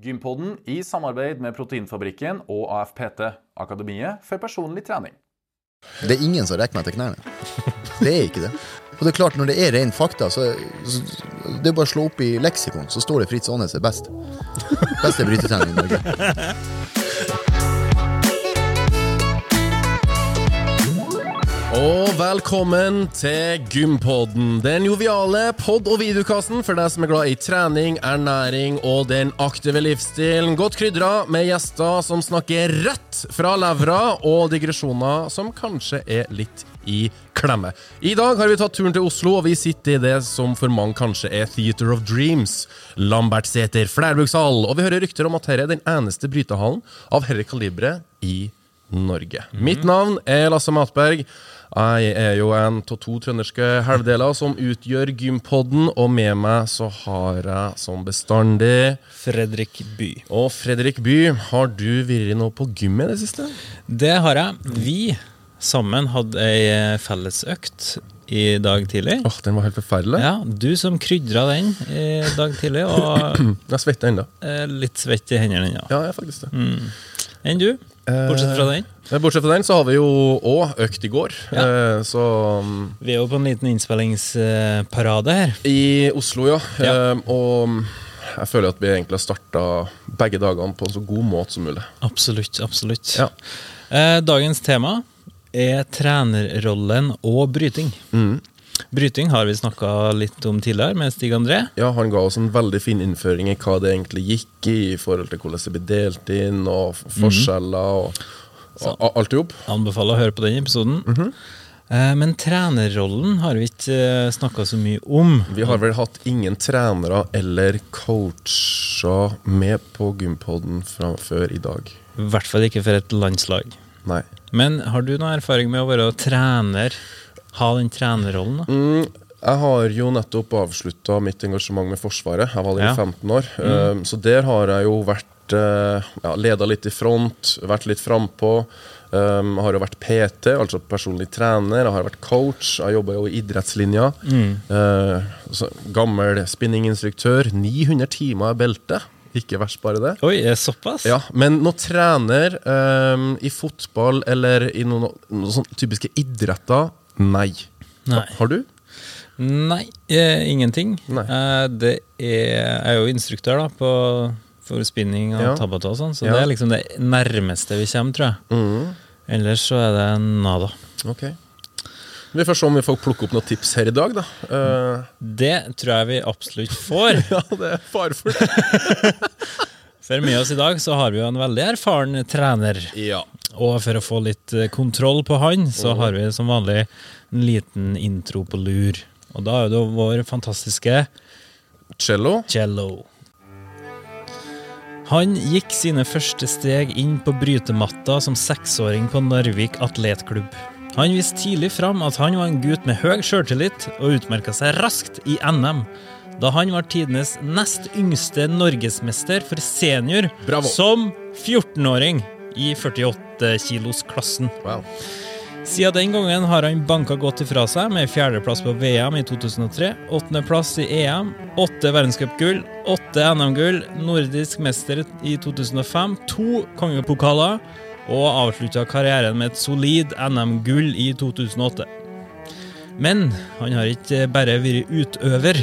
Gympodden i samarbeid med Proteinfabrikken og AFPT, Akademiet for personlig trening. Det er ingen som rekker meg til knærne. Det er ikke det. Og det er klart, når det er ren fakta, så, så det er bare å slå opp i leksikon, så står det Fritz Aanes er best. Beste brytetrening i Norge. Og velkommen til Gympodden, den joviale pod- og videokassen for deg som er glad i trening, ernæring og den aktive livsstilen. Godt krydra med gjester som snakker rett fra levra, og digresjoner som kanskje er litt i klemme. I dag har vi tatt turen til Oslo, og vi sitter i det som for mange kanskje er Theater of Dreams. Lambertseter flerbrukshall. Og vi hører rykter om at dette er den eneste brytehallen av dette kaliberet i Norge. Mitt navn er Lasse Matberg. Jeg er jo en av to trønderske halvdeler som utgjør Gympodden, og med meg så har jeg som bestandig Fredrik By. Og Fredrik By, har du vært noe på gym i det siste? Det har jeg. Vi sammen hadde ei fellesøkt i dag tidlig. Åh, Den var helt forferdelig. Ja, Du som krydra den i dag tidlig, og Jeg svetter ennå. eh, litt svett i hendene ennå. Ja, jeg er faktisk det. Enn du? Bortsett fra den? Eh, Bortsett fra den så har vi jo òg økt i går. Ja. Eh, Så mm, Vi er jo på en liten innspillingsparade her. I Oslo, ja. Ja. Eh, Og jeg føler at vi egentlig har starta begge dagene på en så god måte som mulig. Absolutt. absolutt. Ja. Dagens tema er trenerrollen og bryting. Mm. Bryting har vi snakka litt om tidligere med Stig André. Ja, Han ga oss en veldig fin innføring i hva det egentlig gikk i, i forhold til hvordan det blir delt inn, og forskjeller og, og, og alt i hop. Anbefaler å høre på den episoden. Mm -hmm. Men trenerrollen har vi ikke snakka så mye om. Vi har vel hatt ingen trenere eller coacher med på Gympoden fra før i dag. I hvert fall ikke for et landslag. Nei. Men har du noe erfaring med å være trener? Ha den trenerrollen, da? Mm, jeg har jo nettopp avslutta mitt engasjement med Forsvaret. Jeg var der Ja. 15 år. Mm. så der har jeg jo vært uh, ja, leda litt i front, vært litt frampå. Um, jeg har jo vært PT, altså personlig trener. Jeg har vært coach. Jeg jobba jo i idrettslinja. Uh, gammel spinninginstruktør. 900 timer i beltet. Ikke verst, bare det. Oi, er det såpass? Ja, Men når trener um, i fotball eller i noen, noen sånne typiske idretter, nei. Nei. Har du? Nei, eh, ingenting. Nei. Eh, det er, jeg er jo instruktør da på, for spinning og Ja. tabata og sånn, så Ja. det er liksom det nærmeste vi kommer, tror jeg. Mm. Ellers så er det nada. Ok. Vi får se om vi får plukke opp noen tips her i dag, da. Uh... Det tror jeg vi absolutt får. ja, det er fare for det. For med oss i dag så har vi jo en veldig erfaren trener. Ja. Og for å få litt eh, kontroll på han, så har vi som vanlig en liten intro på lur. Og da er det vår fantastiske Cello. cello. Han gikk sine første steg inn på brytematta som seksåring på Narvik atletklubb. Han viste tidlig fram at han var en gutt med høy sjøltillit, og utmerka seg raskt i NM. Da han var tidenes nest yngste norgesmester for senior Bravo. som 14-åring i 48-kilosklassen. Wow. Siden den gangen har han banka godt ifra seg med fjerdeplass på VM i 2003, åttendeplass i EM, åtte verdenscupgull, åtte NM-gull, nordisk mester i 2005, to kongepokaler og avslutta karrieren med et solid NM-gull i 2008. Men han har ikke bare vært utøver.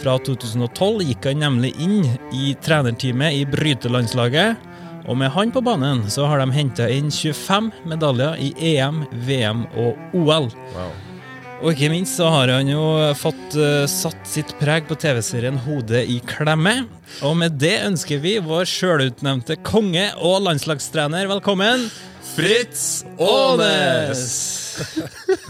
Fra 2012 gikk han nemlig inn i trenerteamet i brytelandslaget. Og med han på banen så har de henta inn 25 medaljer i EM, VM og OL. wow. Og ikke minst så har han jo fått uh, satt sitt preg på TV-serien Hodet i klemme. Og med det ønsker vi vår sjølutnevnte konge og landslagstrener velkommen. Fritz Aanes!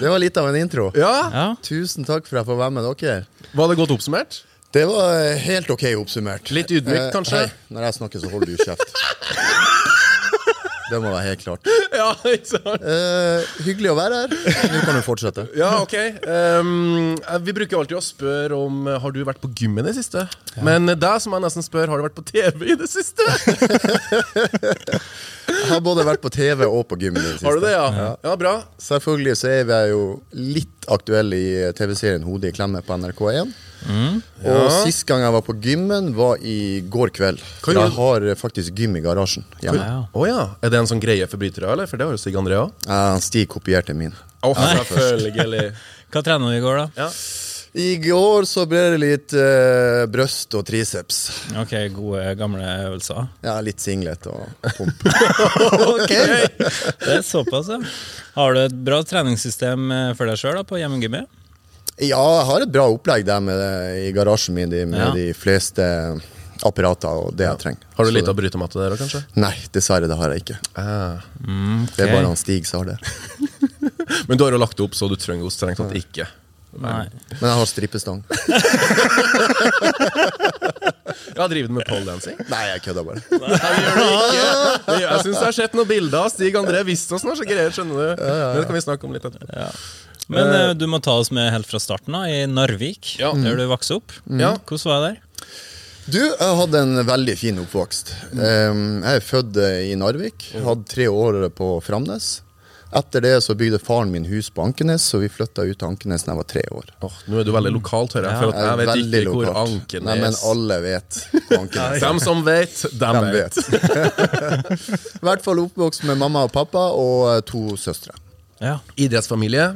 Det var litt av en intro. Ja, Ja, Tusen takk for at jeg får være med dere. Var det godt oppsummert? Det var eh, helt ok oppsummert. Litt ydmykt, Eh, kanskje? Hei, når jeg snakker, så holder du kjeft. Det må være helt klart. Ja, ikke sant? Eh, hyggelig å være her. Nå kan du fortsette. Ja, ok. Um, vi bruker alltid å spørre om Har du vært på gym i det siste. Men uh, deg som jeg nesten spør, har du vært på TV i det siste? Jeg har både vært på TV og på gym i det siste. Har du det, ja? Ja, bra. Selvfølgelig så er vi jo litt aktuelle i TV-serien Hodet i klemme på NRK1. Og sist gang jeg var på gymmen, var i går kveld. For jeg har eh, faktisk gym i garasjen hjemme. Ja. Oh, ja. Er det en sånn greie for brytere, eller? For det har jo Stig André òg. Eh, Stig kopierte min. Oh, selvfølgelig. Hva trener du i går, da? Ja. I går så ble det litt eh, brøst og triceps. Ok, gode, gamle øvelser. Ja, litt singlet og pump. ok! Det er såpass, ja. Har du et bra treningssystem eh, for deg sjøl på hjemmegymmet? Ja, jeg har et bra opplegg der med, i garasjen min de- med Ja. de fleste apparater og det jeg trenger. Har du litt det- av brytematte der òg, kanskje? Nei, dessverre, det har jeg ikke. Ah. Det er bare han Stig som har det. Men du har jo lagt det opp så du trenger jo strengt tatt ikke. Nei. Men jeg har strippestang. Ja, Driver du med poledancing? Nei, jeg kødder bare. Jeg syns jeg har sett noen bilder av Stig André visste oss noe så greier, skjønner du. Men det kan vi snakke om litt etterpå. Men uh, du må ta oss med helt fra starten, da, i Narvik, Ja. der du vokste opp. Ja. Hvordan var det der? Du, jeg hadde en veldig fin oppvokst. Um, jeg er født eh, i Narvik. Hadde tre år på Framnes. Etter det så bygde faren min hus på Ankenes, så vi flytta ut til Ankenes da jeg var tre år. Oh, nå er du veldig lokalt, hører jeg. For Jeg jeg er vet veldig ikke hvor. Ankenes Nei, men alle vet hvor Ankenes er. Dem som vet, dem, dem vet. I hvert fall oppvokst med mamma og pappa og to søstre. Ja. Idrettsfamilie.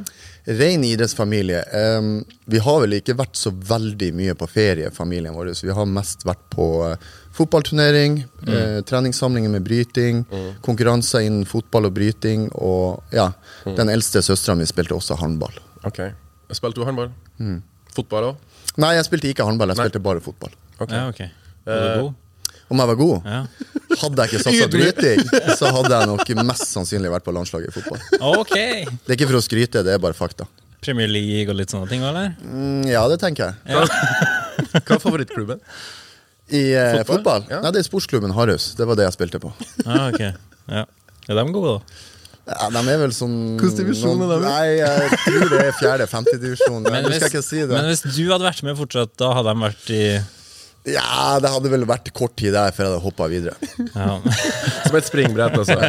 Ren idrettsfamilie. Um, vi har vel ikke vært så veldig mye på ferie, familien vår. Så vi har mest vært på uh, fotballturnering, eh, treningssamlinger med bryting, konkurranser innen fotball og bryting, og ja, den eldste søstera mi spilte også håndball. Ok. Spilte du håndball? Fotball òg? Nei, jeg spilte ikke håndball, jeg Nei. spilte bare fotball. Okay. ja, ok. Var du god? Om jeg var god? Ja. Hadde jeg ikke satsa bryting, så hadde jeg nok mest sannsynlig vært på landslaget i fotball. Ok! Det er ikke for å skryte, det er bare fakta. Premier League og litt sånne ting, eller? Mm, ja, det tenker jeg. Hva er favorittklubben? I eh, Fotball? fotball? Ja. Nei, det er sportsklubben Harus. Det var det jeg spilte på. Ah, ok. Ja. Er de gode, da? Ja, de er vel sånn Hvilken divisjon er de? Nei, jeg tror det er fjerde-femte divisjon. Men hvis, men hvis du hadde vært med fortsatt, da hadde de vært i Ja, det hadde vel vært kort tid der før jeg hadde hoppa videre. ja. Som et springbrett, altså.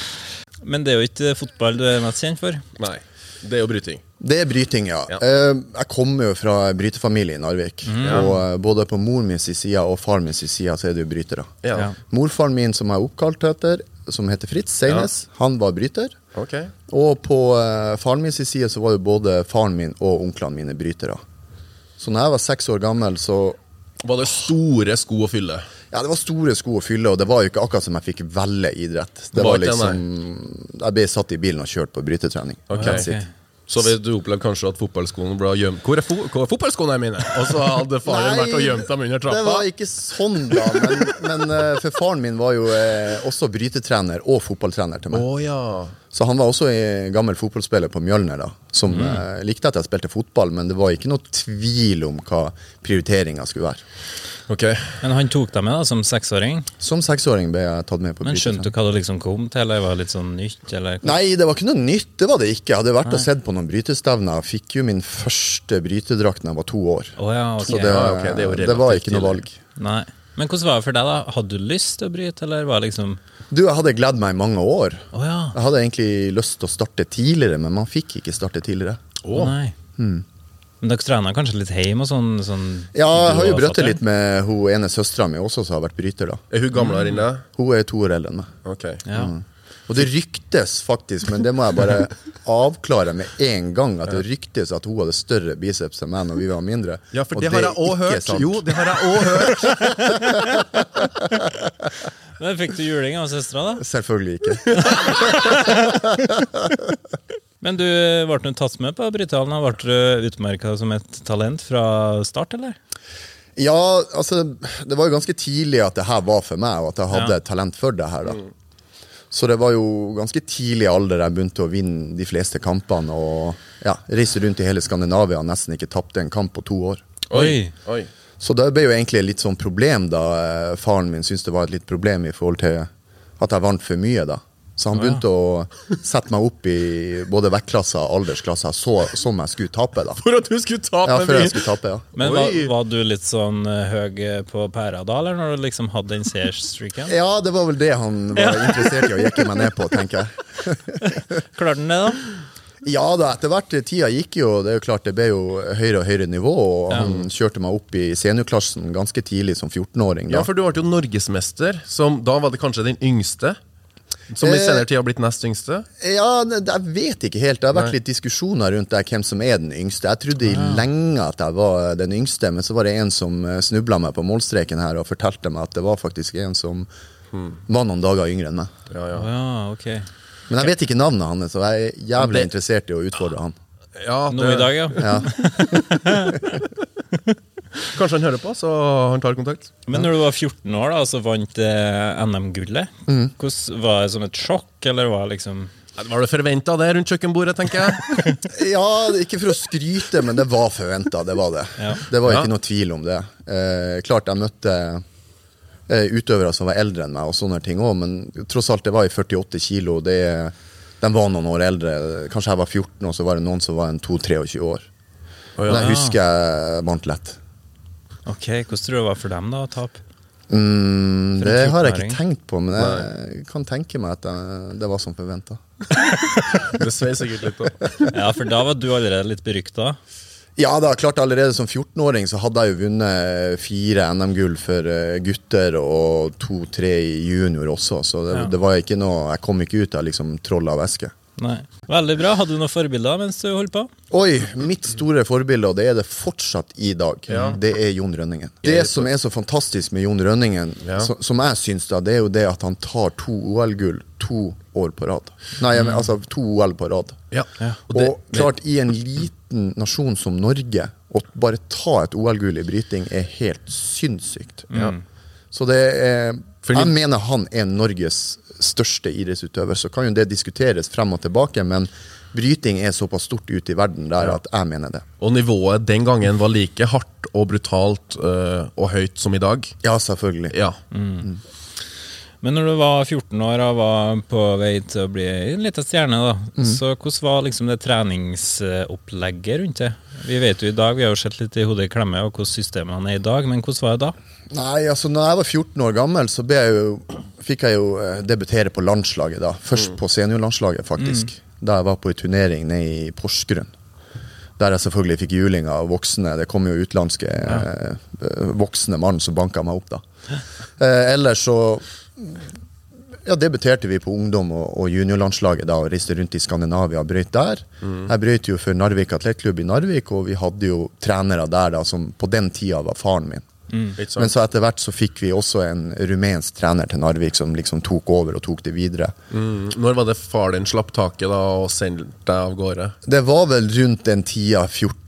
Men det er jo ikke fotball du er mest kjent for. Nei. Det er jo bryting. Det er bryting, ja. Ja. Eh, Jeg kommer jo fra brytefamilie i Narvik. Og eh, både på mor min sin side og far min sin side så er det jo brytere. Ja. Ja. Morfaren min, som jeg er oppkalt etter, som heter Fritz Seines, han var bryter. Okay. Og på eh, faren min sin side så var jo både faren min og onklene mine brytere. Så når jeg var seks år gammel, så Var det store sko å fylle? Ja, det var store sko å fylle, og det var jo ikke akkurat som jeg fikk velge idrett. Det var liksom Jeg ble satt i bilen og kjørt på brytetrening. Okay. Okay. Så du opplevde kanskje at fotballskoene ble gjemt Hvor er, fo hvor er fotballskoene mine? Og så hadde faren Nei, vært og gjemt dem under trappa? Det var ikke sånn, da. Men, men eh, for faren min var jo eh, også brytetrener og fotballtrener til meg. meg. ja. Så han var også en gammel fotballspiller på Mjølner, da. Som eh, likte at jeg spilte fotball, men det var ikke noe tvil om hva prioriteringa skulle være. Ok. Men han tok deg med da, som seksåring. Som seksåring ble jeg tatt med på Men skjønte du hva det liksom kom til, eller var det litt sånn nytt? Eller? Nei, det var ikke noe nytt. Det var det ikke. Jeg hadde vært og sett på noen brytestevner. Jeg Fikk jo min første brytedrakt da jeg var to år. Oh, ja, okay. Så det, ja, okay. det er jo det var ikke noe valg. Nei. Men hvordan var det for deg, da? Hadde du lyst til å bryte, eller var det liksom Du, jeg hadde gledd meg i mange år. Oh, ja. Jeg hadde egentlig lyst til å starte tidligere, men man fikk ikke starte tidligere. Å nei. Men dere trena kanskje litt hjemme og sånn? sånn Ja, jeg har jo og litt med hun ene søstera mi også, som har vært bryter. da. Er hun gamlere enn deg? Hun er to år eldre enn meg. Ok. Ja. Og det ryktes faktisk, men det må jeg bare avklare med en gang, at det ryktes at hun hadde større biceps enn meg når vi var mindre. Ja, for Og det har jeg òg hørt. sant. Jo, det har jeg òg hørt. Men Fikk du juling av søstera, da? Selvfølgelig ikke. Men du ble tatt med på brytehallen? Ble du utmerka som et talent fra start, eller? Ja, altså, det var jo ganske tidlig at det her var for meg, og at jeg hadde Ja. talent for det her. da. Så det var jo ganske tidlig alder jeg begynte å vinne de fleste kampene. Og ja, reiste rundt i hele Skandinavia og nesten ikke tapte en kamp på to år. Oi. Oi. Så det ble jo egentlig litt sånn problem da eh, faren min syntes det var et litt problem i forhold til at jeg vant for mye. da. Så han begynte å sette meg opp i både vektklasser og aldersklasser så, som jeg skulle tape. da. For at du skulle tape Ja, før jeg skulle tape, ja. Men var, var du litt sånn eh, høy på pæra da, eller når du liksom hadde den seiersstreaken? Ja, det var vel det han var interessert i å jekke meg ned på, tenker jeg. Klarte han det, da? Ja da, etter hvert tida gikk jo, det er jo klart det ble jo høyere og høyere nivå, og Ja. han kjørte meg opp i seniorklassen ganske tidlig som 14-åring. Ja, for du ble jo norgesmester, som da var det kanskje den yngste? Som i Eh, senere tid har blitt nest yngste? Ja, jeg vet ikke helt. Det har vært Nei. litt diskusjoner rundt det, hvem som er den yngste. Jeg trodde i lenge at jeg var den yngste, men så var det en som snubla meg på målstreken her og fortalte meg at det var faktisk en som var noen dager yngre enn meg. Ja, ja. ja, ok. Men jeg vet ikke navnet hans, så jeg er jævlig det- interessert i å utfordre han. ja Nå i dag, ja. Ja. Kanskje han hører på, så han tar kontakt. Men når du var 14 år da, så vant eh, NM-gullet. Mm. Hvordan Var det som et sjokk, eller var det liksom Ja, Var det forventa det rundt kjøkkenbordet, tenker jeg? Ja, ikke for å skryte, men det var forventa. Det var det. Ja. Det var Ja. ikke noe tvil om det. Eh, klart jeg møtte eh, utøvere som var eldre enn meg, og sånne ting òg, men tross alt, det var i 48 kilo. Det, de var noen år eldre. Kanskje jeg var 14, og så var det noen som var en 22-23 år. Men ja. jeg husker jeg vant lett. Ok, Hvordan tror du det var for dem da å tape? Mm, det har jeg ikke tenkt på, men jeg kan tenke meg at det, det var som forventa. Det svei sikkert litt på. Ja, for da var du allerede litt berykta. Ja, da, klart allerede som 14-åring så hadde jeg jo vunnet fire NM-gull for eh, gutter og to-tre i junior også, så det, Ja. det var ikke noe Jeg kom ikke ut av liksom troll av væske. Nei. Veldig bra. Hadde du noen forbilder mens du holdt på? Oi, mitt store forbilde, og det er det fortsatt i dag, Ja. det er Jon Rønningen. Det som er så fantastisk med Jon Rønningen, Ja. som jeg syns, da, det er jo det at han tar to OL-gull to år på rad. Nei, jeg mener, altså to OL på rad. Ja. Ja. Og det, og klart, i en liten nasjon som Norge, å bare ta et OL-gull i bryting er helt sinnssykt. Så det er Fordi- Jeg mener han er Norges største idrettsutøver. Så kan jo det diskuteres frem og tilbake, men bryting er såpass stort ute i verden der at jeg mener det. og nivået den gangen var like hardt og brutalt øh, og høyt som i dag. Ja, selvfølgelig. Ja. Men når du var 14 år og var på vei til å bli en liten stjerne, da, Mm. så hvordan var liksom det treningsopplegget rundt det? Vi vet jo i dag, vi har jo sett litt i hodet i klemme og hvordan systemene er i dag, men hvordan var det da? Nei, altså når jeg var 14 år gammel, så jeg jo, fikk jeg jo eh, debutere på landslaget da. Først på seniorlandslaget, faktisk. Da jeg var på en turnering nede i Porsgrunn. Der jeg selvfølgelig fikk juling av voksne. Det kom jo utenlandske ja. eh, voksne mann som banka meg opp, da. Eh, ellers så ja, debuterte vi på ungdom- og, juniorlandslaget da, og reiste rundt i Skandinavia og brøyt der. Jeg brøyt jo for Narvik atletklubb i Narvik, og vi hadde jo trenere der da, som på den tida var faren min. Sant? Men så etter hvert så fikk vi også en rumensk trener til Narvik som liksom tok over og tok det videre. Mm. Når var det far din slapp taket da og sendte deg av gårde? Det var vel rundt den tida, 14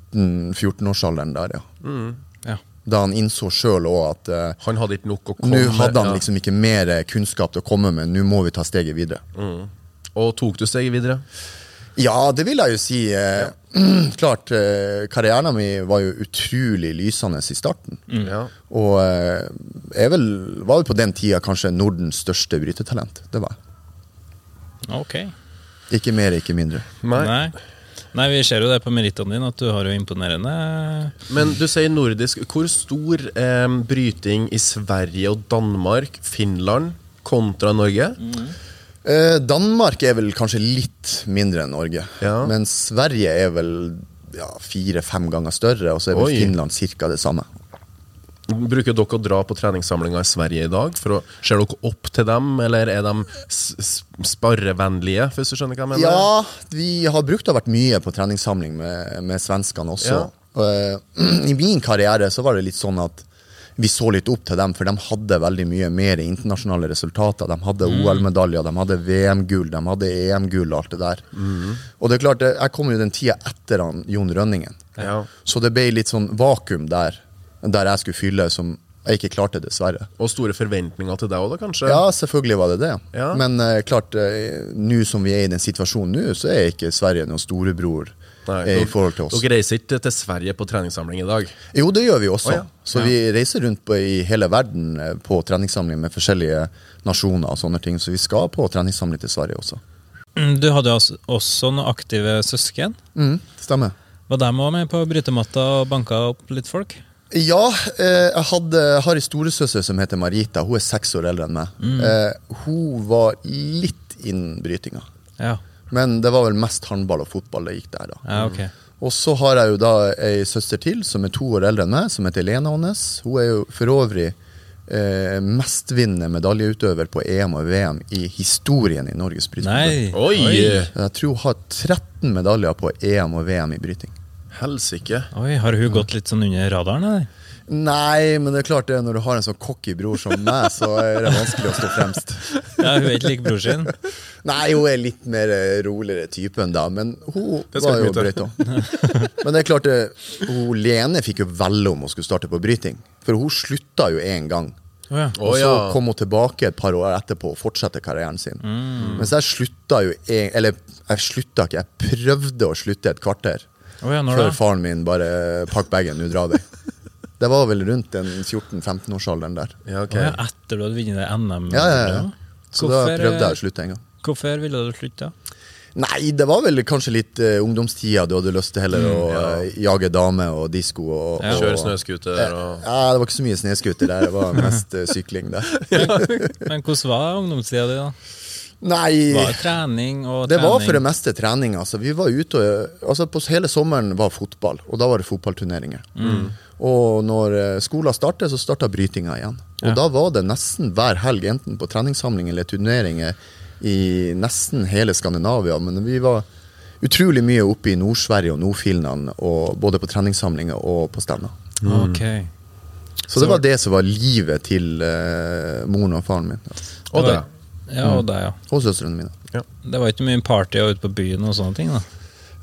14-årsalderen der, ja. Ja. Da han innså sjøl òg at uh, Han hadde ikke nok å komme nå hadde han ja. liksom ikke mer kunnskap til å komme med, nå må vi ta steget videre. Og tok du steget videre? Ja, det vil jeg jo si. Ja. klart, eh, karrieren min var jo utrolig lysende i starten. Ja. Og eh, jeg vel, var vel på den tida kanskje Nordens største brytetalent. Det var jeg. Ok. Ikke mer, ikke mindre. Nei. Nei. Nei, vi ser jo det på merittene dine, at du har jo imponerende Men du sier nordisk. Hvor stor eh, bryting i Sverige og Danmark, Finland, kontra Norge? Eh, Danmark er vel kanskje litt mindre enn Norge. Ja. Men Sverige er vel ja, fire-fem ganger større, og så er vel Oi. Finland ca. det samme. Bruker dere å dra på treningssamlinger i Sverige i dag? For å, Ser dere opp til dem, eller er de sparrevennlige? Hvis du skjønner hva jeg mener? Ja, vi har brukt å vært mye på treningssamling med, med svenskene også. Ja. Eh, I min karriere så var det litt sånn at vi så litt opp til dem, for de hadde veldig mye mer internasjonale resultater. De hadde OL-medaljer, de hadde VM-gull, de hadde EM-gull og alt det der. Og det er klart, jeg kom jo den tida etter han, Jon Rønningen. Ja. Så det ble litt sånn vakuum der, der jeg skulle fylle, som jeg ikke klarte, dessverre. Og store forventninger til deg òg, kanskje? Ja, selvfølgelig var det det. Ja. Men uh, klart, uh, nå som vi er i den situasjonen nå, så er ikke Sverige noen storebror Nei, eh, i forhold til oss. Dere reiser ikke til Sverige på treningssamling i dag? Jo, det gjør vi også. Oh, ja. Så vi reiser rundt på, i hele verden eh, på treningssamling med forskjellige nasjoner og sånne ting. Så vi skal på treningssamling til Sverige også. Mm, Du hadde også noen aktive søsken. Mm, stemmer. Var de òg med på brytematta og banka opp litt folk? Ja, eh, jeg hadde, har en storesøster som heter Marita. Hun er seks år eldre enn meg. Mm. Eh, hun var litt innen brytinga. Ja. Men det var vel mest håndball og fotball det gikk der, da. Ja, okay. Og så har jeg jo da ei søster til som er to år eldre enn meg, som heter Lena Aanes. Hun er jo for øvrig eh, mestvinnende medaljeutøver på EM og VM i historien i Norges bryting. Nei. Oi! Jeg tror hun har 13 medaljer på EM og VM i bryting. Helsike. Oi, Har hun gått litt sånn under radaren, eller? Nei, men det er klart det når du har en sånn cocky bror som meg, så er det vanskelig å stå fremst. Ja, Hun er ikke lik bror sin? Nei, hun er litt mer eh, roligere typen da, men hun var jo brøyta. Men det er klart, det, hun Lene fikk jo velge om hun skulle starte på bryting. For hun slutta jo én gang. Oh, ja. Og så ja. kom hun tilbake et par år etterpå og fortsatte karrieren sin. Mens jeg slutta jo en, Eller jeg slutta ikke, jeg prøvde å slutte et kvarter. Oh, ja, når Før faren min bare Pakk bagen, nå drar vi. Det var vel rundt den 14-15-årsalderen der. Ja, okay. Ja, etter du hadde vunnet NM? Ja, ja, ja. Så da prøvde eh, jeg å slutte en gang. Hvorfor ville du slutte? Nei, det var vel kanskje litt uh, ungdomstida. Du hadde lyst til heller å eh, jage dame og disko. Og, Ja. og, Kjøre snøscooter og Ja, det var ikke så mye snøscooter der. Det var mest eh, sykling der. Men hvordan var ungdomstida di, da? Nei, Var det trening og trening? det var for det meste trening. Altså. Vi var ute og, altså På hele sommeren var fotball, og da var det fotballturneringer. Og når eh, skolen startet, så starta brytinga igjen. Og Ja. da var det nesten hver helg, enten på treningssamling eller turneringer i nesten hele Skandinavia. Men vi var utrolig mye oppe i Nord-Sverige og Nord-Finland, og både på treningssamlinger og på stevner. Ok. Så det var det som var livet til uh, moren og faren min. Og deg. Ja, og deg, ja. Og søstrene mine. Det var ikke mye party og ute på byen og sånne ting, da?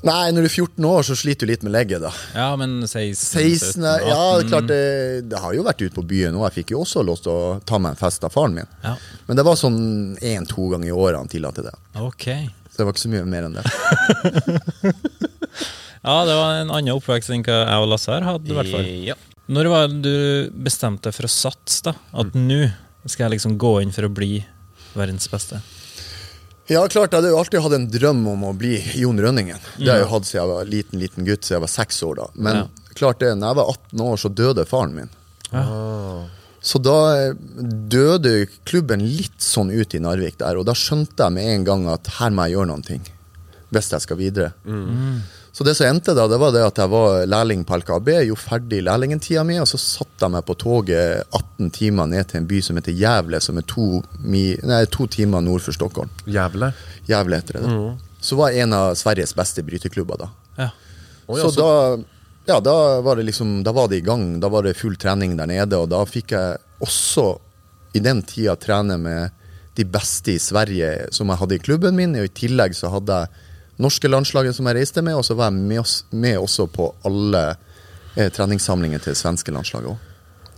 Nei, når du er 14 år, så sliter du litt med legget, da. Ja, men 16, 16, 17, 18 ja, det er klart det, det har jo vært ute på byen, og jeg fikk jo også lov til å ta meg en fest av faren min. Ja. Men det var sånn én-to ganger i året han tillater det. Okay. Så det var ikke så mye mer enn det. Ja, det var en annen oppvekst enn hva jeg og Lasse her hadde, i hvert fall. Ja. Når var det du bestemte deg for å satse, da? At Mm. nå skal jeg liksom gå inn for å bli verdens beste? Ja, klart, jeg hadde jo alltid hatt en drøm om å bli Jon Rønningen. Det har jeg jo hatt siden jeg var liten liten gutt, siden jeg var seks år. da. Men Ja. klart det, når jeg var 18 år, så døde faren min. Så da eh, døde klubben litt sånn ut i Narvik der, og da skjønte jeg med en gang at her må jeg gjøre noen ting. Hvis jeg skal videre. Så det som endte da, det var det at jeg var lærling på LKAB, gjorde ferdig lærlingtida mi, og så satte jeg meg på toget 18 timer ned til en by som heter Jævle, som er to, mi, nei, to timer nord for Stockholm. Jævle. Jævle heter det da. Så var jeg en av Sveriges beste bryteklubber da. Ja. Oi, så så- da, ja, da var det liksom, da var det i gang. Da var det full trening der nede, og da fikk jeg også i den tida trene med de beste i Sverige som jeg hadde i klubben min. Og i tillegg så hadde jeg norske landslaget som jeg reiste med, og så var jeg med, oss, med også på alle eh, treningssamlinger til svenske landslaget òg.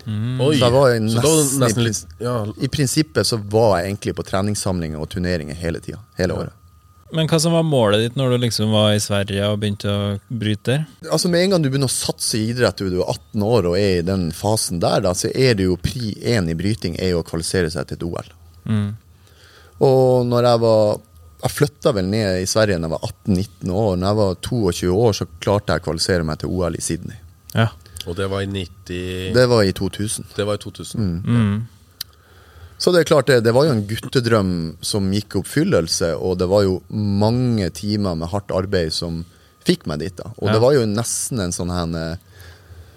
Oi. Så jeg var nesten, nesten litt ja. I prinsippet så var jeg egentlig på treningssamlinger og turneringer hele tida. Hele året. Men hva som var målet ditt når du liksom var i Sverige og begynte å bryte der? Altså Med en gang du begynner å satse i idrett, og du er 18 år og er i den fasen der, da, så er det jo pri én i bryting er jo å kvalifisere seg til et OL. Mm. Og når jeg var Jeg flytta vel ned i Sverige da jeg var 18-19 år. Når jeg var 22 år, så klarte jeg å kvalifisere meg til OL i Sydney. Ja. Og det var i 90 Det var i 2000. Det var i 2000. Mm. Så det er klart det, det var jo en guttedrøm som gikk i oppfyllelse, og det var jo mange timer med hardt arbeid som fikk meg dit. da. Og Ja. det var jo nesten en sånn her eh,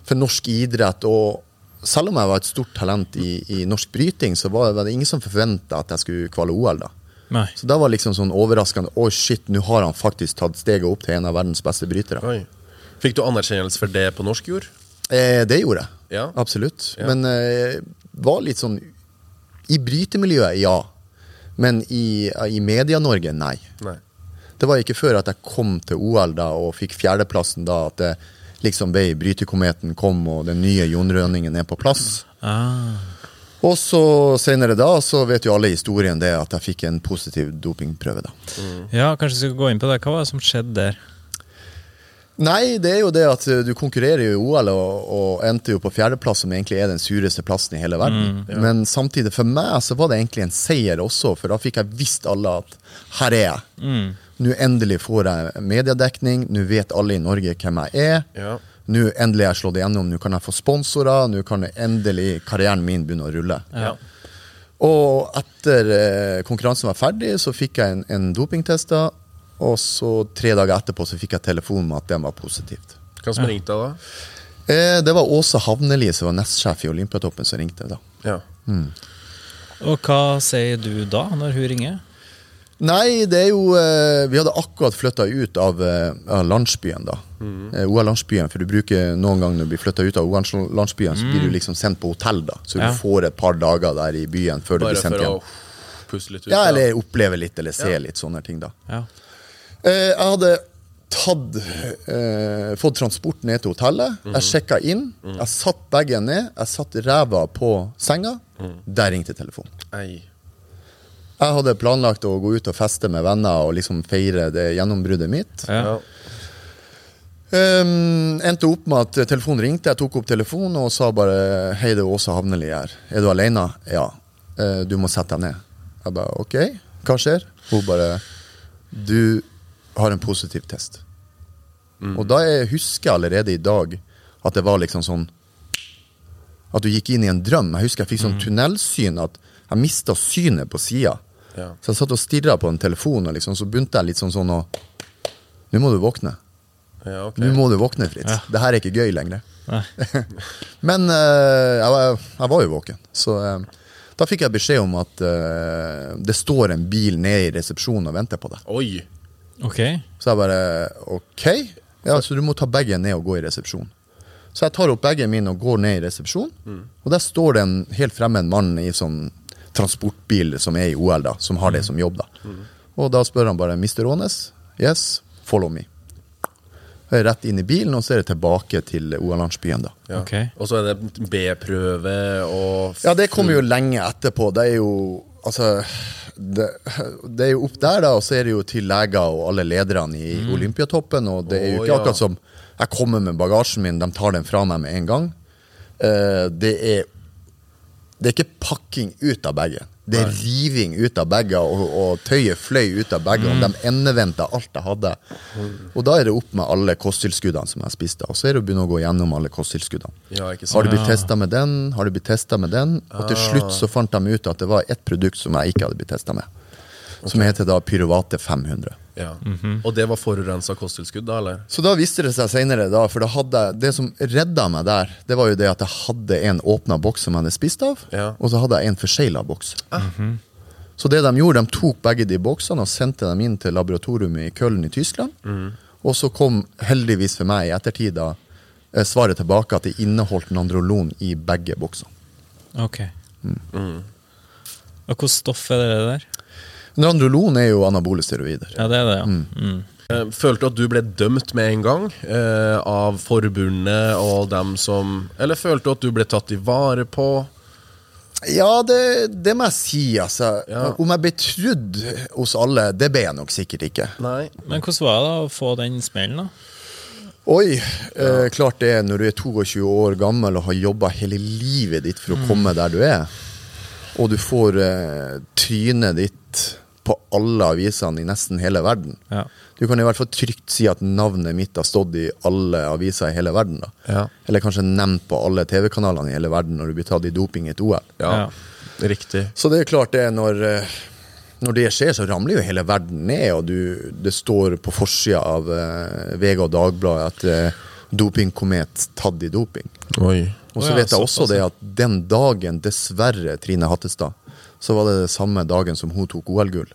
For norsk idrett og selv om jeg var et stort talent i, i norsk bryting, så var var det ingen som forventa at jeg skulle kvale OL. da. Nei. Så det var liksom sånn overraskende Oi, shit, nå har han faktisk tatt steget opp til en av verdens beste brytere. Oi. Fikk du anerkjennelse for det på norsk jord? Eh, det gjorde jeg. Ja. Absolutt. Ja. Men eh, var litt sånn I brytemiljøet, ja. Men i, i Media-Norge, nei. Nei. Det var ikke før at jeg kom til OL da og fikk fjerdeplassen da at det liksom ble brytekometen kom og den nye Jon Rønningen er på plass. Ah. Og så senere da så vet jo alle historien det at jeg fikk en positiv dopingprøve da. Ja, kanskje vi skal gå inn på det. Hva var det som skjedde der? Nei, det er jo det at eh, du konkurrerer jo i OL og, og endte jo på fjerdeplass, som egentlig er den sureste plassen i hele verden. Men samtidig, for meg så var det egentlig en seier også, for da fikk jeg visst alle at her er jeg. Mm. Nå endelig får jeg mediedekning, nå vet alle i Norge hvem jeg er. Ja. Nå endelig har jeg slått igjennom, nå kan jeg få sponsorer, nå kan jeg endelig karrieren min begynne å rulle. Ja. Og etter eh, konkurransen var ferdig, så fikk jeg en, en dopingtest, da, Og så tre dager etterpå så fikk jeg telefon med at den var positivt. Hva som ringte da? Eh, det var Åse Havneli som var nestsjef i Olympiatoppen som ringte da. Ja. Og hva sier du da, når hun ringer? Nei, det er jo eh, Vi hadde akkurat flytta ut av, eh, av landsbyen, da. Mm. OL-landsbyen. For du bruker noen ganger når du blir flytta ut av OL-landsbyen, så blir du liksom sendt på hotell, da. Så Ja. du får et par dager der i byen før du Bare blir sendt hjem. litt ut? Ja, eller oppleve litt, eller se Ja. litt sånne ting, da. Ja. Eh, jeg hadde tatt, eh, fått transport ned til hotellet. Mhm. Jeg sjekka inn. Jeg satt bagen ned. Jeg satt ræva på senga. Mhm. Der ringte telefonen. Ei. Jeg hadde planlagt å gå ut og feste med venner og liksom feire det gjennombruddet mitt. Ja. Um, endte opp med at telefonen ringte. Jeg tok opp telefonen og sa bare Hei, det er Åse Havneli her. Er du alene? Ja. Uh, du må sette deg ned. Jeg bare OK, hva skjer? Hun bare Du har en positiv test. Og da jeg husker jeg allerede i dag at det var liksom sånn At du gikk inn i en drøm. Jeg husker jeg fikk sånn tunnelsyn at jeg mista synet på sida. Ja. Så jeg satt og stirra på en telefon, og liksom, så begynte jeg litt sånn sånn å Nå må du våkne. Ja, okay. Nå må du våkne, Fritz. Det her er ikke gøy lenger. Men uh, jeg, var, jeg var jo våken. Så uh, da fikk jeg beskjed om at uh, det står en bil nede i resepsjonen og venter på deg. Oi. Okay. Så jeg bare OK. Ja, så du må ta bagen ned og gå i resepsjonen. Så jeg tar opp bagen min og går ned i resepsjonen. Og der står det en helt fremmed mann i sånn transportbil som er i OL, da, som har det som jobb. da. Og da spør han bare Mr. Aanes, yes, follow me. Jeg er rett inn i bilen, og så er det tilbake til OL-landsbyen. da. Ja. Ok. Og så er det B-prøve og Ja, det kommer jo lenge etterpå. Det er jo Altså det, det er jo opp der, da, og så er det jo til leger og alle lederne i Olympiatoppen. Og det er jo ikke ja. akkurat som jeg kommer med bagasjen min, de tar den fra meg med en gang. Eh, det er Det er ikke pakking ut av bagen. Det er riving ut av bager, og, og tøyet fløy ut av bagen. De endevendte alt jeg hadde. Og da er det opp med alle kosttilskuddene som jeg spiste. Og så er det å begynne å gå gjennom alle kosttilskuddene. Ja, Har du blitt testa med den? Har du blitt testa med den? Og til slutt så fant de ut at det var ett produkt som jeg ikke hadde blitt testa med. Som heter da Pyrovate 500. Ja. Og det var forurensa kosttilskudd, da, eller? Så da viste det seg senere, da, for det, hadde, det som redda meg der, det var jo det at jeg hadde en åpna boks som jeg hadde spist av, Ja. og så hadde jeg en forsegla boks. Så det de gjorde, de tok begge de boksene og sendte dem inn til laboratoriet i Köln i Tyskland. Og så kom heldigvis for meg i ettertid da eh, svaret tilbake at det inneholdt nandrolon i begge boksene. Ok. Og hvilket stoff er det der? Nandrolon er jo anabole steroider. Ja, det er det, ja. Mm. Mm. Følte du at du ble dømt med en gang eh, av forbundet og dem som Eller følte du at du ble tatt i vare på? Ja, det, det må jeg si, altså. Ja. Om jeg ble trudd hos alle, det ble jeg nok sikkert ikke. Nei. Men hvordan var det å få den smellen, da? Oi, eh, klart det når du er 22 år gammel og har jobba hele livet ditt for å komme der du er, og du får eh, trynet ditt på alle avisene i nesten hele verden. Ja. Du kan i hvert fall trygt si at navnet mitt har stått i alle aviser i hele verden. da. Ja. Eller kanskje nevnt på alle TV-kanalene i hele verden når du blir tatt i doping i et OL. Ja. Riktig. Så det er klart det, når, eh, når det skjer, så ramler jo hele verden ned, og du, det står på forsida av uh, VG og Dagbladet at uh, dopingkomet tatt i doping. Oi. Og så vet jeg også det at den dagen, dessverre, Trine Hattestad, så var det det samme dagen som hun tok OL-gull.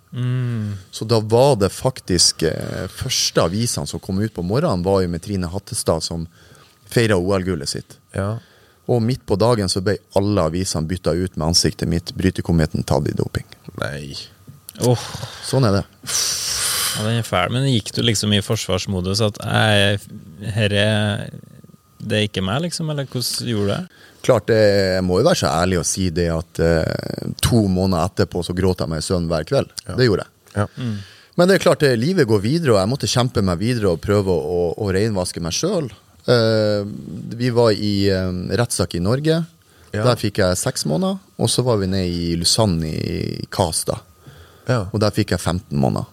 Så da var det faktisk eh, første avisene som kom ut på morgenen, var jo med Trine Hattestad som feira OL-gullet sitt. Ja. Og midt på dagen så ble alle avisene bytta ut med ansiktet mitt. Brytekometen tatt i doping. Nei. Oh. Sånn er det. ja, den er fæl. Men gikk du liksom i forsvarsmodus at herre, det er ikke meg, liksom? Eller hvordan gjorde du det? Klart, det, jeg må jo være så ærlig å si det at eh, to måneder etterpå så gråt jeg meg i søvn hver kveld. Det gjorde jeg. Ja. Men det er klart, det, livet går videre, og jeg måtte kjempe meg videre og prøve å, å renvaske meg sjøl. vi var i uh, rettssak i Norge. Ja. Der fikk jeg seks måneder. Og så var vi nede i Lusanne i da. Ja. Og der fikk jeg 15 måneder.